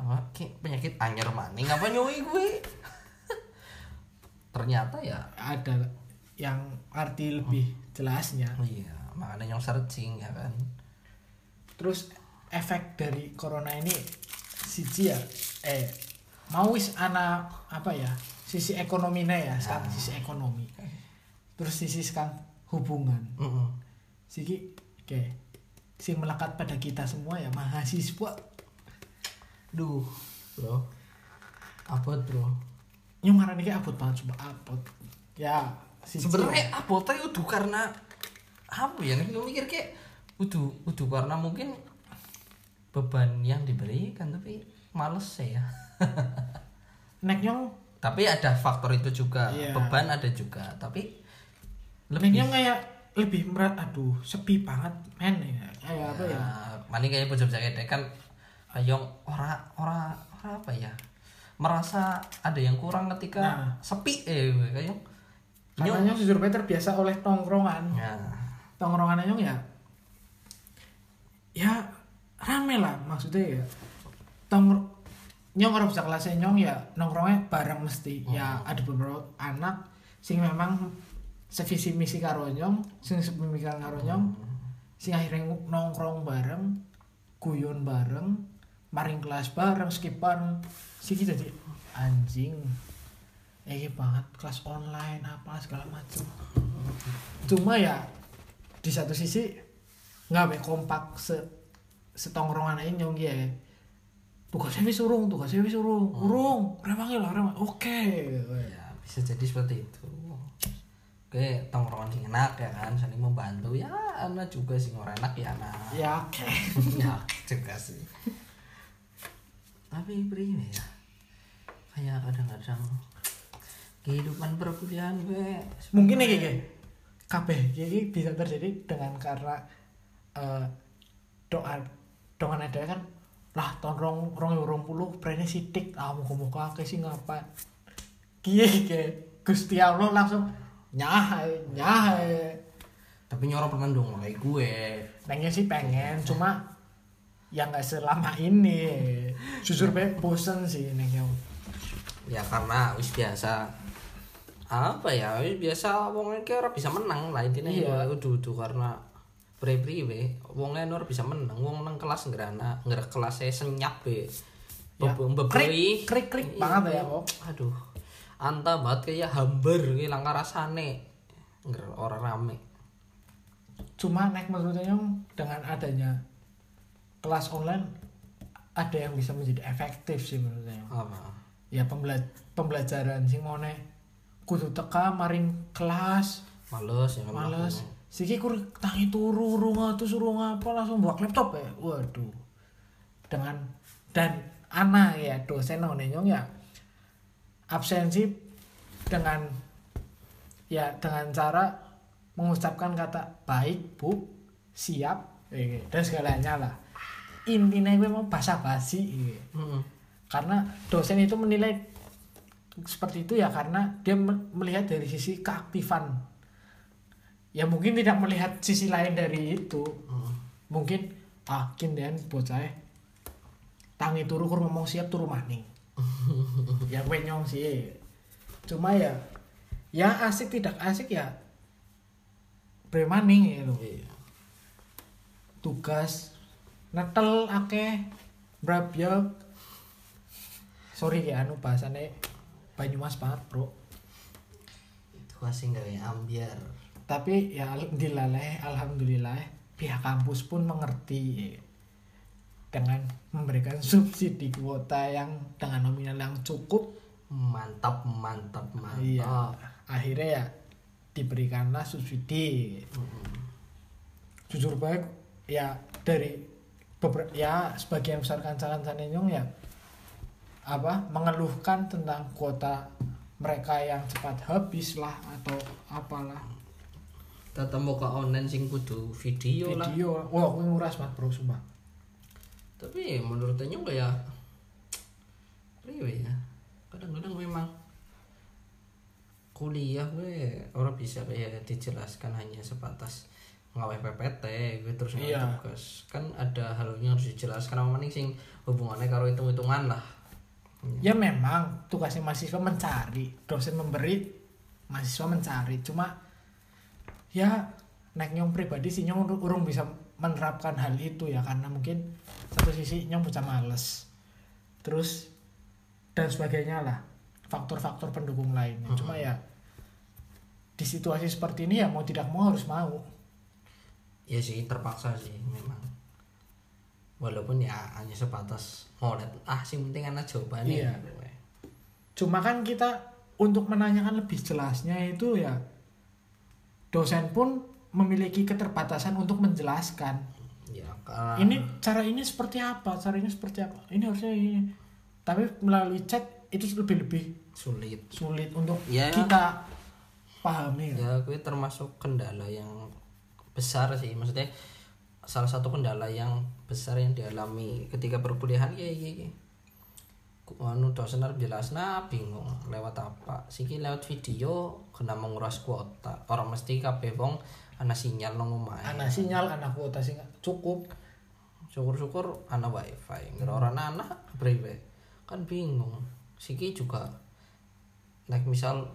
[SPEAKER 1] Apa kayak penyakit anyar maning apa nyoi gue? Ternyata ya
[SPEAKER 2] ada yang arti lebih jelasnya
[SPEAKER 1] iya, makanya yang searching ya kan.
[SPEAKER 2] terus efek dari corona ini siji ya eh mau wis anak apa ya sisi ekonominya ya sekarang sisi ekonomi terus sisi sekarang hubungan
[SPEAKER 1] Heeh.
[SPEAKER 2] Siki oke. Sing melekat pada kita semua ya mahasiswa.
[SPEAKER 1] Duh, bro. Apa bro?
[SPEAKER 2] yang ngarani kayak abot banget coba abot. Ya siji.
[SPEAKER 1] Sebenarnya abotnya udah karena apa ya nih mikir kayak udah udah karena mungkin beban yang diberikan tapi males ya.
[SPEAKER 2] Nek nyong?
[SPEAKER 1] Tapi ada faktor itu juga
[SPEAKER 2] Iya.
[SPEAKER 1] beban ada juga tapi lebih
[SPEAKER 2] nyong kayak lebih merat aduh sepi banget men ya. Kayak apa ya?
[SPEAKER 1] Mana kayak bocah bocah kayak kan yang ora ora ora apa ya? Merasa ada yang kurang ketika
[SPEAKER 2] Nah.
[SPEAKER 1] sepi eh kayak
[SPEAKER 2] nyong. Jujur terbiasa oleh tongkrongan.
[SPEAKER 1] Ya.
[SPEAKER 2] Tongkrongan nyong ya ya rame lah maksudnya ya. Tong nyong orang bisa kelasnya nyong ya nongkrongnya bareng mesti. Ya ada beberapa anak sing memang sevisi misi karo nyong sing sepemikiran karo nyong sing akhirnya nongkrong bareng guyon bareng maring kelas bareng skip bareng sih jadi anjing eh banget kelas online apa segala macam cuma ya di satu sisi nggak be kompak se setongkrongan aja nyong ya. Tugasnya wis urung tugasnya wis urung urung remangi lah remang oke.
[SPEAKER 1] Ya bisa jadi seperti itu oke tongkrongan sing enak ya kan? Saling membantu. Ya anak juga sih orang enak ya anak
[SPEAKER 2] ya oke.
[SPEAKER 1] Ya juga sih. Tapi begini ya kayak kadang-kadang kehidupan perkuliahan gue
[SPEAKER 2] mungkin nih kayak kabeh. Jadi bisa terjadi dengan karena eh, doa doa ada kan lah tahun rong rong rong puluh prene sidik ah muka muka ke sih ngapa. Kie kie gusti allah langsung nyahai nyahai
[SPEAKER 1] tapi nyorok pernah dong mulai gue.
[SPEAKER 2] Pengen sih pengen cuma ya nggak selama ini. Jujur be bosen sih neng yang
[SPEAKER 1] ya karena wis biasa. Apa ya wis biasa wong iki ora bisa menang lah intinya
[SPEAKER 2] Iya.
[SPEAKER 1] ya udah udah karena priwe wong ora bisa menang wong nang kelas ngerana ngerak kelas senyap be.
[SPEAKER 2] Ya,
[SPEAKER 1] Bebe-
[SPEAKER 2] krik, krik, krik banget ya, kok.
[SPEAKER 1] aduh anta banget kayak hambar kayak langkah rasane. Nger orang rame.
[SPEAKER 2] Cuma naik menurutnya dengan adanya kelas online ada yang bisa menjadi efektif sih menurutnya
[SPEAKER 1] apa?
[SPEAKER 2] Ya pembela- pembelajaran sing mau kudu teka maring kelas.
[SPEAKER 1] Males ya
[SPEAKER 2] males.
[SPEAKER 1] makanya.
[SPEAKER 2] siki kur tangi turu urung atau suruh ngapa langsung buat laptop ya. Waduh. Dengan dan anak ya dosen nyong ya absensi dengan ya dengan cara mengucapkan kata baik bu siap dan segalanya lah. Intinya gue mau basa basi
[SPEAKER 1] Mm-mm.
[SPEAKER 2] karena dosen itu menilai seperti itu ya karena dia me- melihat dari sisi keaktifan. Ya mungkin tidak melihat sisi lain dari itu.
[SPEAKER 1] Mm.
[SPEAKER 2] mungkin ah kindian bocah tangi turu kur ngomong siap turu maning ya gue nyong sih. Cuma ya ya asik tidak asik ya bremaning ya loh
[SPEAKER 1] Iya.
[SPEAKER 2] tugas netel akeh brabyek sorry ya anu bahasane Banyumas banget bro.
[SPEAKER 1] Itu kasih nggak ya ambiar.
[SPEAKER 2] Tapi ya alhamdulillah alhamdulillah pihak kampus pun mengerti dengan memberikan subsidi kuota yang dengan nominal yang cukup.
[SPEAKER 1] Mantap mantap mantap.
[SPEAKER 2] Iya. Akhirnya ya diberikanlah subsidi.
[SPEAKER 1] Mm-mm.
[SPEAKER 2] jujur baik ya dari beberapa ya sebagian besar kancalan Sanenyong ya apa mengeluhkan tentang kuota mereka yang cepat habis lah atau apalah.
[SPEAKER 1] Tetap ke online sing kudu video, lah.
[SPEAKER 2] Video wah aku nguras banget bro sumpah
[SPEAKER 1] tapi menurutnya kayak priwe ya. Kadang-kadang memang kuliah gue orang bisa kayak dijelaskan hanya sebatas ngaweh PPT gue terus ngaweh
[SPEAKER 2] Iya.
[SPEAKER 1] tugas. Kan ada hal yang harus dijelaskan apa maning sing hubungannya karo hitung-hitungan lah.
[SPEAKER 2] Ya memang tugasnya mahasiswa mencari dosen memberi mahasiswa mencari. Cuma ya naik nyong pribadi sih nyong ur- urung bisa menerapkan hal itu ya karena mungkin satu sisi nyong bocah males. Terus dan sebagainya lah faktor-faktor pendukung lainnya. Cuma ya di situasi seperti ini ya mau tidak mau harus mau.
[SPEAKER 1] Ya sih terpaksa sih memang. Walaupun ya hanya sebatas ngolet. Ah sing penting anak jawabannya
[SPEAKER 2] Iya.
[SPEAKER 1] gitu, we.
[SPEAKER 2] Cuma kan kita untuk menanyakan lebih jelasnya itu ya dosen pun memiliki keterbatasan untuk menjelaskan.
[SPEAKER 1] ya karena
[SPEAKER 2] Ini cara ini seperti apa? Cara ini seperti apa? Ini harusnya ini. Tapi melalui chat itu lebih lebih
[SPEAKER 1] sulit
[SPEAKER 2] sulit untuk
[SPEAKER 1] Ya.
[SPEAKER 2] kita pahami.
[SPEAKER 1] ya gue termasuk kendala yang besar sih maksudnya salah satu kendala yang besar yang dialami ketika perkuliahan ya ya ya Ku- anu dosen harus jelas nah bingung lewat apa siki lewat video kena menguras kuota orang mesti kabeh wong ana sinyal nang omahe.
[SPEAKER 2] Anak sinyal, anak kuota sih cukup.
[SPEAKER 1] syukur-syukur ana wifi. Ngira ora ana priwe kan bingung. Siki juga like misal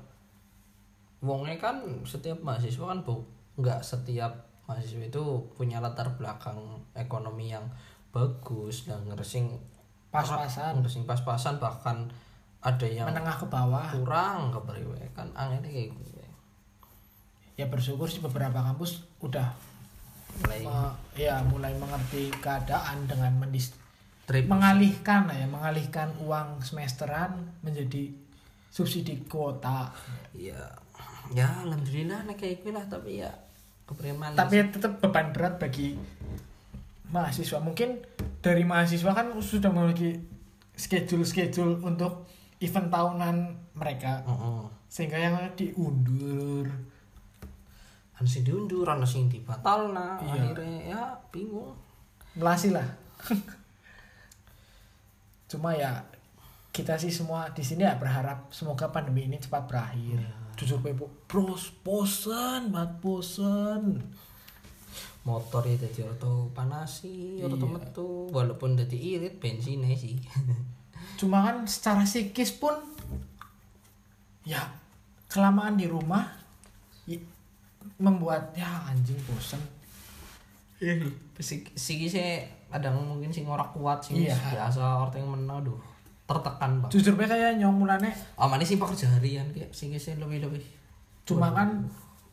[SPEAKER 1] wongnya kan setiap mahasiswa kan bu nggak setiap mahasiswa itu punya latar belakang ekonomi yang bagus dan ngeresing
[SPEAKER 2] Pas-pasan.
[SPEAKER 1] ngeresing pas-pasan bahkan ada yang
[SPEAKER 2] menengah ke bawah.
[SPEAKER 1] kurang kepriwe kan anginnya kayak gue
[SPEAKER 2] ya bersyukur sih beberapa kampus udah
[SPEAKER 1] mulai
[SPEAKER 2] me- ya mulai mengerti keadaan dengan mendis
[SPEAKER 1] trip.
[SPEAKER 2] mengalihkan ya mengalihkan uang semesteran menjadi subsidi kuota.
[SPEAKER 1] Ya ya alhamdulillah nek kayak gue lah tapi ya kepriman
[SPEAKER 2] tapi tetap beban berat bagi mahasiswa. Mungkin dari mahasiswa kan sudah memiliki schedule schedule untuk event tahunan mereka.
[SPEAKER 1] Heeh.
[SPEAKER 2] sehingga yang diundur
[SPEAKER 1] ana sing diundur ana sing dibatalna.
[SPEAKER 2] Iya.
[SPEAKER 1] akhirnya ya bingung.
[SPEAKER 2] Melasi lah. Cuma ya kita sih semua di sini ya berharap semoga pandemi ini cepat berakhir. Jujur Pepo bros bosen banget bosen
[SPEAKER 1] motor ya jadi auto panasi auto
[SPEAKER 2] Iya.
[SPEAKER 1] metu. Walaupun jadi irit bensinnya sih.
[SPEAKER 2] Cuma kan secara psikis pun ya kelamaan di rumah membuat ya anjing bosen.
[SPEAKER 1] Sik- siki sih kadang mungkin sing ora kuat sing
[SPEAKER 2] Iya.
[SPEAKER 1] biasa orang yang menang aduh tertekan bang
[SPEAKER 2] jujur be kayak nyong mulane
[SPEAKER 1] aman sih pekerja harian kayak sing sih lebih lebih
[SPEAKER 2] cuma kan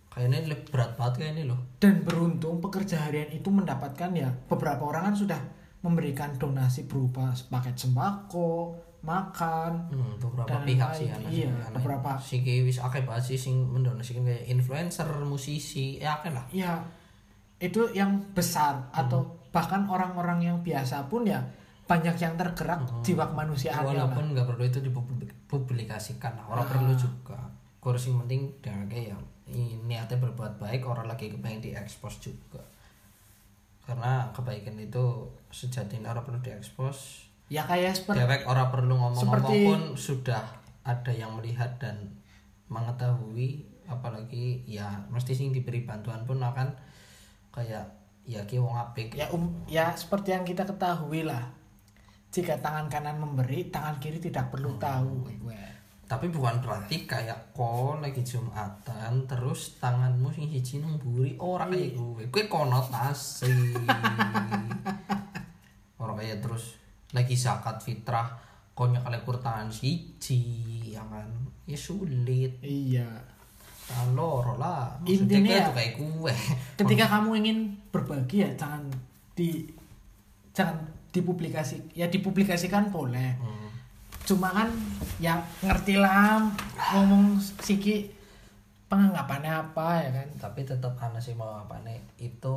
[SPEAKER 1] kayaknya lebih berat banget kayak ini loh.
[SPEAKER 2] Dan beruntung pekerja harian itu mendapatkan ya beberapa orang kan sudah memberikan donasi berupa paket sembako makan
[SPEAKER 1] Hmm, beberapa
[SPEAKER 2] Dan
[SPEAKER 1] pihak sih anak
[SPEAKER 2] Iya,
[SPEAKER 1] anak.
[SPEAKER 2] beberapa.
[SPEAKER 1] sing wis akeh banget sih sing mendonasikan kayak influencer musisi ya akeh lah
[SPEAKER 2] ya itu yang besar atau bahkan orang-orang yang biasa pun ya banyak yang tergerak jiwa kemanusiaannya lah.
[SPEAKER 1] walaupun nggak perlu itu dipublikasikan lah orang
[SPEAKER 2] Ah.
[SPEAKER 1] perlu juga kursi yang penting dengan kayak ya ini niatnya berbuat baik orang lagi kepengen diekspos juga karena kebaikan itu sejatinya orang perlu diekspos
[SPEAKER 2] ya kayak seperti
[SPEAKER 1] dewek orang perlu ngomong-ngomong
[SPEAKER 2] Seperti-
[SPEAKER 1] pun sudah ada yang melihat dan mengetahui apalagi ya mesti sing diberi bantuan pun akan kayak ya ki wong apik.
[SPEAKER 2] Ya um, ya seperti yang kita ketahui lah. Jika tangan kanan memberi tangan kiri tidak perlu tahu.
[SPEAKER 1] Tapi bukan berarti kayak kau lagi jumatan terus tanganmu sing siji nang mburi ora kayak gue gue konotasi orang kayak terus lagi zakat fitrah kau nyekal kur tangan siji ya kan? Ya sulit.
[SPEAKER 2] Iya.
[SPEAKER 1] Loro lah.
[SPEAKER 2] Intinya ya-
[SPEAKER 1] kayak gue.
[SPEAKER 2] ketika kamu ingin berbagi ya jangan di jangan dipublikasi ya dipublikasikan boleh.
[SPEAKER 1] Hmm.
[SPEAKER 2] cuma kan ya ngerti lah ngomong siki penganggapannya apa ya kan?
[SPEAKER 1] Tapi tetap anak sih mau apa nih itu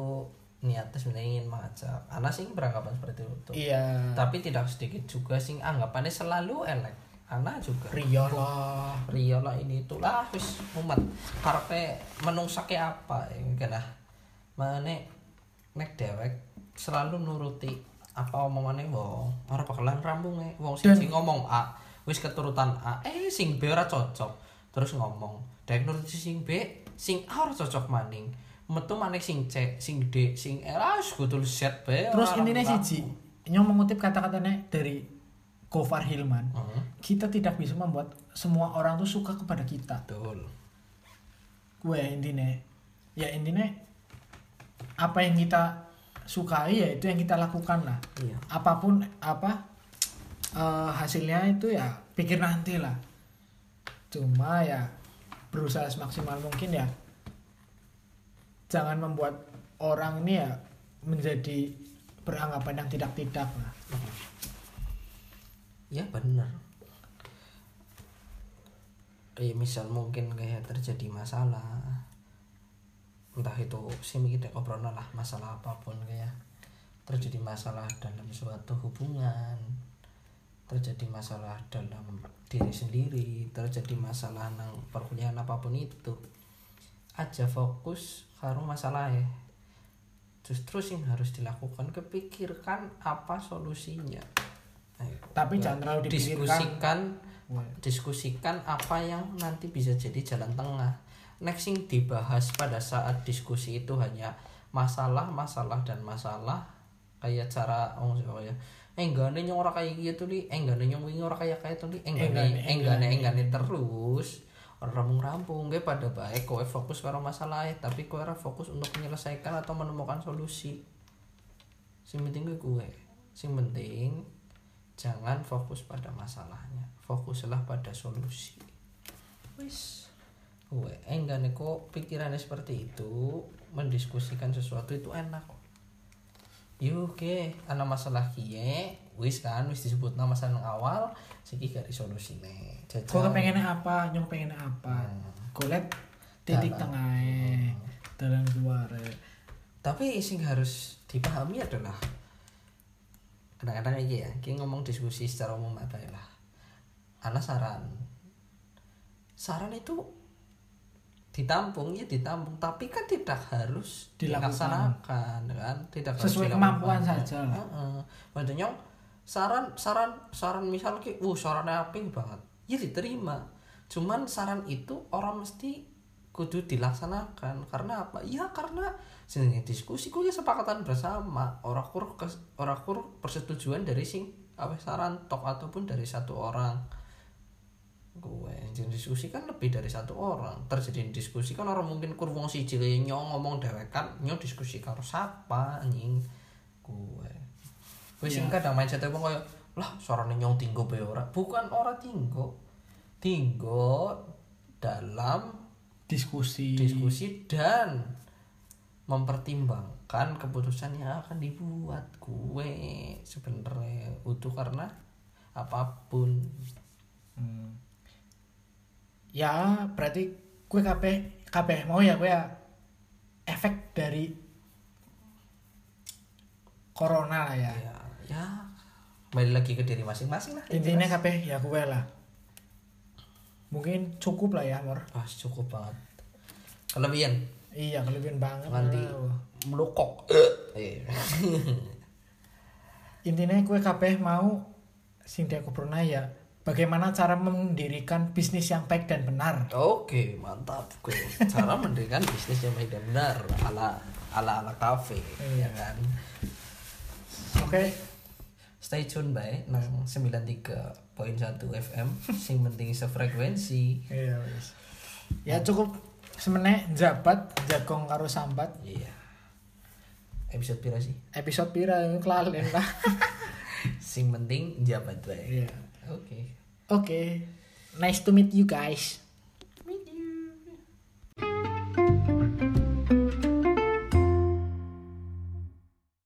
[SPEAKER 1] niatnya sebenarnya ingin mengajak. Anak sih beranggapan seperti itu.
[SPEAKER 2] Iya.
[SPEAKER 1] Tapi tidak sedikit juga sing anggapannya selalu elek. Anak juga
[SPEAKER 2] Rio lah.
[SPEAKER 1] Rio lah ini itulah wis umat. Karpe menungsake apa ya kena mana nek dewek selalu nuruti apa omongannya wong. Ora bakalan rambung wong sing sing ngomong A wis keturutan A. Eh sing B ora cocok. Terus ngomong dewek nuruti sing B sing A ora cocok maning metu maning sing C sing D sing E lah wis kudu set bae
[SPEAKER 2] terus intinya siji nyong mengutip kata-katanya dari Gofar Hilman
[SPEAKER 1] Heeh,
[SPEAKER 2] kita tidak bisa membuat semua orang tuh suka kepada kita.
[SPEAKER 1] Betul.
[SPEAKER 2] Gue intinya ya intinya apa yang kita sukai ya itu yang kita lakukan lah.
[SPEAKER 1] Iya.
[SPEAKER 2] Apa pun apa eh, hasilnya itu ya pikir nanti lah. Cuma ya berusaha semaksimal mungkin ya jangan membuat orang ini ya menjadi beranggapan yang tidak tidak lah
[SPEAKER 1] ya benar. Kayak misal mungkin kayak terjadi masalah entah itu sih kita obrolan lah masalah apa pun kayak terjadi masalah dalam suatu hubungan terjadi masalah dalam diri sendiri terjadi masalah nang perkuliahan apa pun itu aja fokus karo masalah ya justru sih harus dilakukan kepikirkan apa solusinya. Ayo.
[SPEAKER 2] tapi jangan terlalu
[SPEAKER 1] diskusikan diskusikan apa yang nanti bisa jadi jalan tengah. Next yang dibahas pada saat diskusi itu hanya masalah masalah dan masalah. Kayak cara oh oh ya? Enggane nyong ora kayak gitu li. Enggane nyong wingi ora kayak kayak tuh li enggane
[SPEAKER 2] Enggane,
[SPEAKER 1] enggane. enggane terus rampung-rampung. Gue pada baik kowe fokus karo masalah tapi kowe ora fokus untuk menyelesaikan atau menemukan solusi. Sing penting gue gue sing penting jangan fokus pada masalahnya fokuslah pada solusi. Wis. Gue enggak nih kok pikirannya seperti itu mendiskusikan sesuatu itu enak. Yuk oke ana masalah kie wis kan wis disebut nama yang awal siki gak solusi nih
[SPEAKER 2] Kau kepengen apa, nyong pengen apa. Golek titik tengahnya, dalam keluar.
[SPEAKER 1] tapi sing harus dipahami adalah kadang-kadang aja ya kita ngomong diskusi secara umum apa ya lah anak saran saran itu ditampung ya ditampung tapi kan tidak harus dilaksanakan kan tidak harus
[SPEAKER 2] Sesuai
[SPEAKER 1] dilakukan.
[SPEAKER 2] kemampuan saja lah.
[SPEAKER 1] Heeh. Maksudnya saran saran saran misal ki uh sarannya aping banget. Ya diterima. Cuman saran itu orang mesti kudu dilaksanakan. Karena apa? Ya karena jenenge diskusi kuwi kesepakatan bersama. Ora kur kes- ora kur persetujuan dari sing apa saran tok ataupun dari satu orang. Gue jadi diskusi kan lebih dari satu orang. Terjadi diskusi kan orang mungkin kur wong siji kaya nyong ngomong dewekan nyong diskusi karo siapa anjing. Gue gue sing
[SPEAKER 2] Ya.
[SPEAKER 1] kadang mindset wong kaya lah suarane nyong tinggo be ora bukan ora tinggo tinggo dalam
[SPEAKER 2] Diskusi.
[SPEAKER 1] diskusi dan mempertimbangkan keputusan yang akan dibuat gue sebenarnya utuh karena apa pun
[SPEAKER 2] Hmm. Ya, berarti kue kabeh kabeh mau ya kue ya efek dari corona lah ya.
[SPEAKER 1] ya ya kembali lagi ke diri masing-masing lah
[SPEAKER 2] Intinya kabeh ya kue lah. Mungkin cukup lah ya, Mor.
[SPEAKER 1] ah cukup banget kelebihan
[SPEAKER 2] Iya, kelebihan banget.
[SPEAKER 1] nanti melukok Eh.
[SPEAKER 2] Intinya kue kabeh mau sing aku pernah ya bagaimana cara mendirikan bisnis yang baik dan benar.
[SPEAKER 1] oke mantap gue cara mendirikan bisnis yang baik dan benar ala ala ala kafe
[SPEAKER 2] Iya.
[SPEAKER 1] ya kan
[SPEAKER 2] Oke,
[SPEAKER 1] stay tune bae nang 93.1 FM sing penting sefrekuensi
[SPEAKER 2] Iya wis. Ya cukup semenek jabat jagong karo sambat.
[SPEAKER 1] iya episode pira sih
[SPEAKER 2] Episode pira kelalen lah.
[SPEAKER 1] sing penting jabat bae
[SPEAKER 2] Iya.
[SPEAKER 1] oke
[SPEAKER 2] Oke. Nice to meet you guys.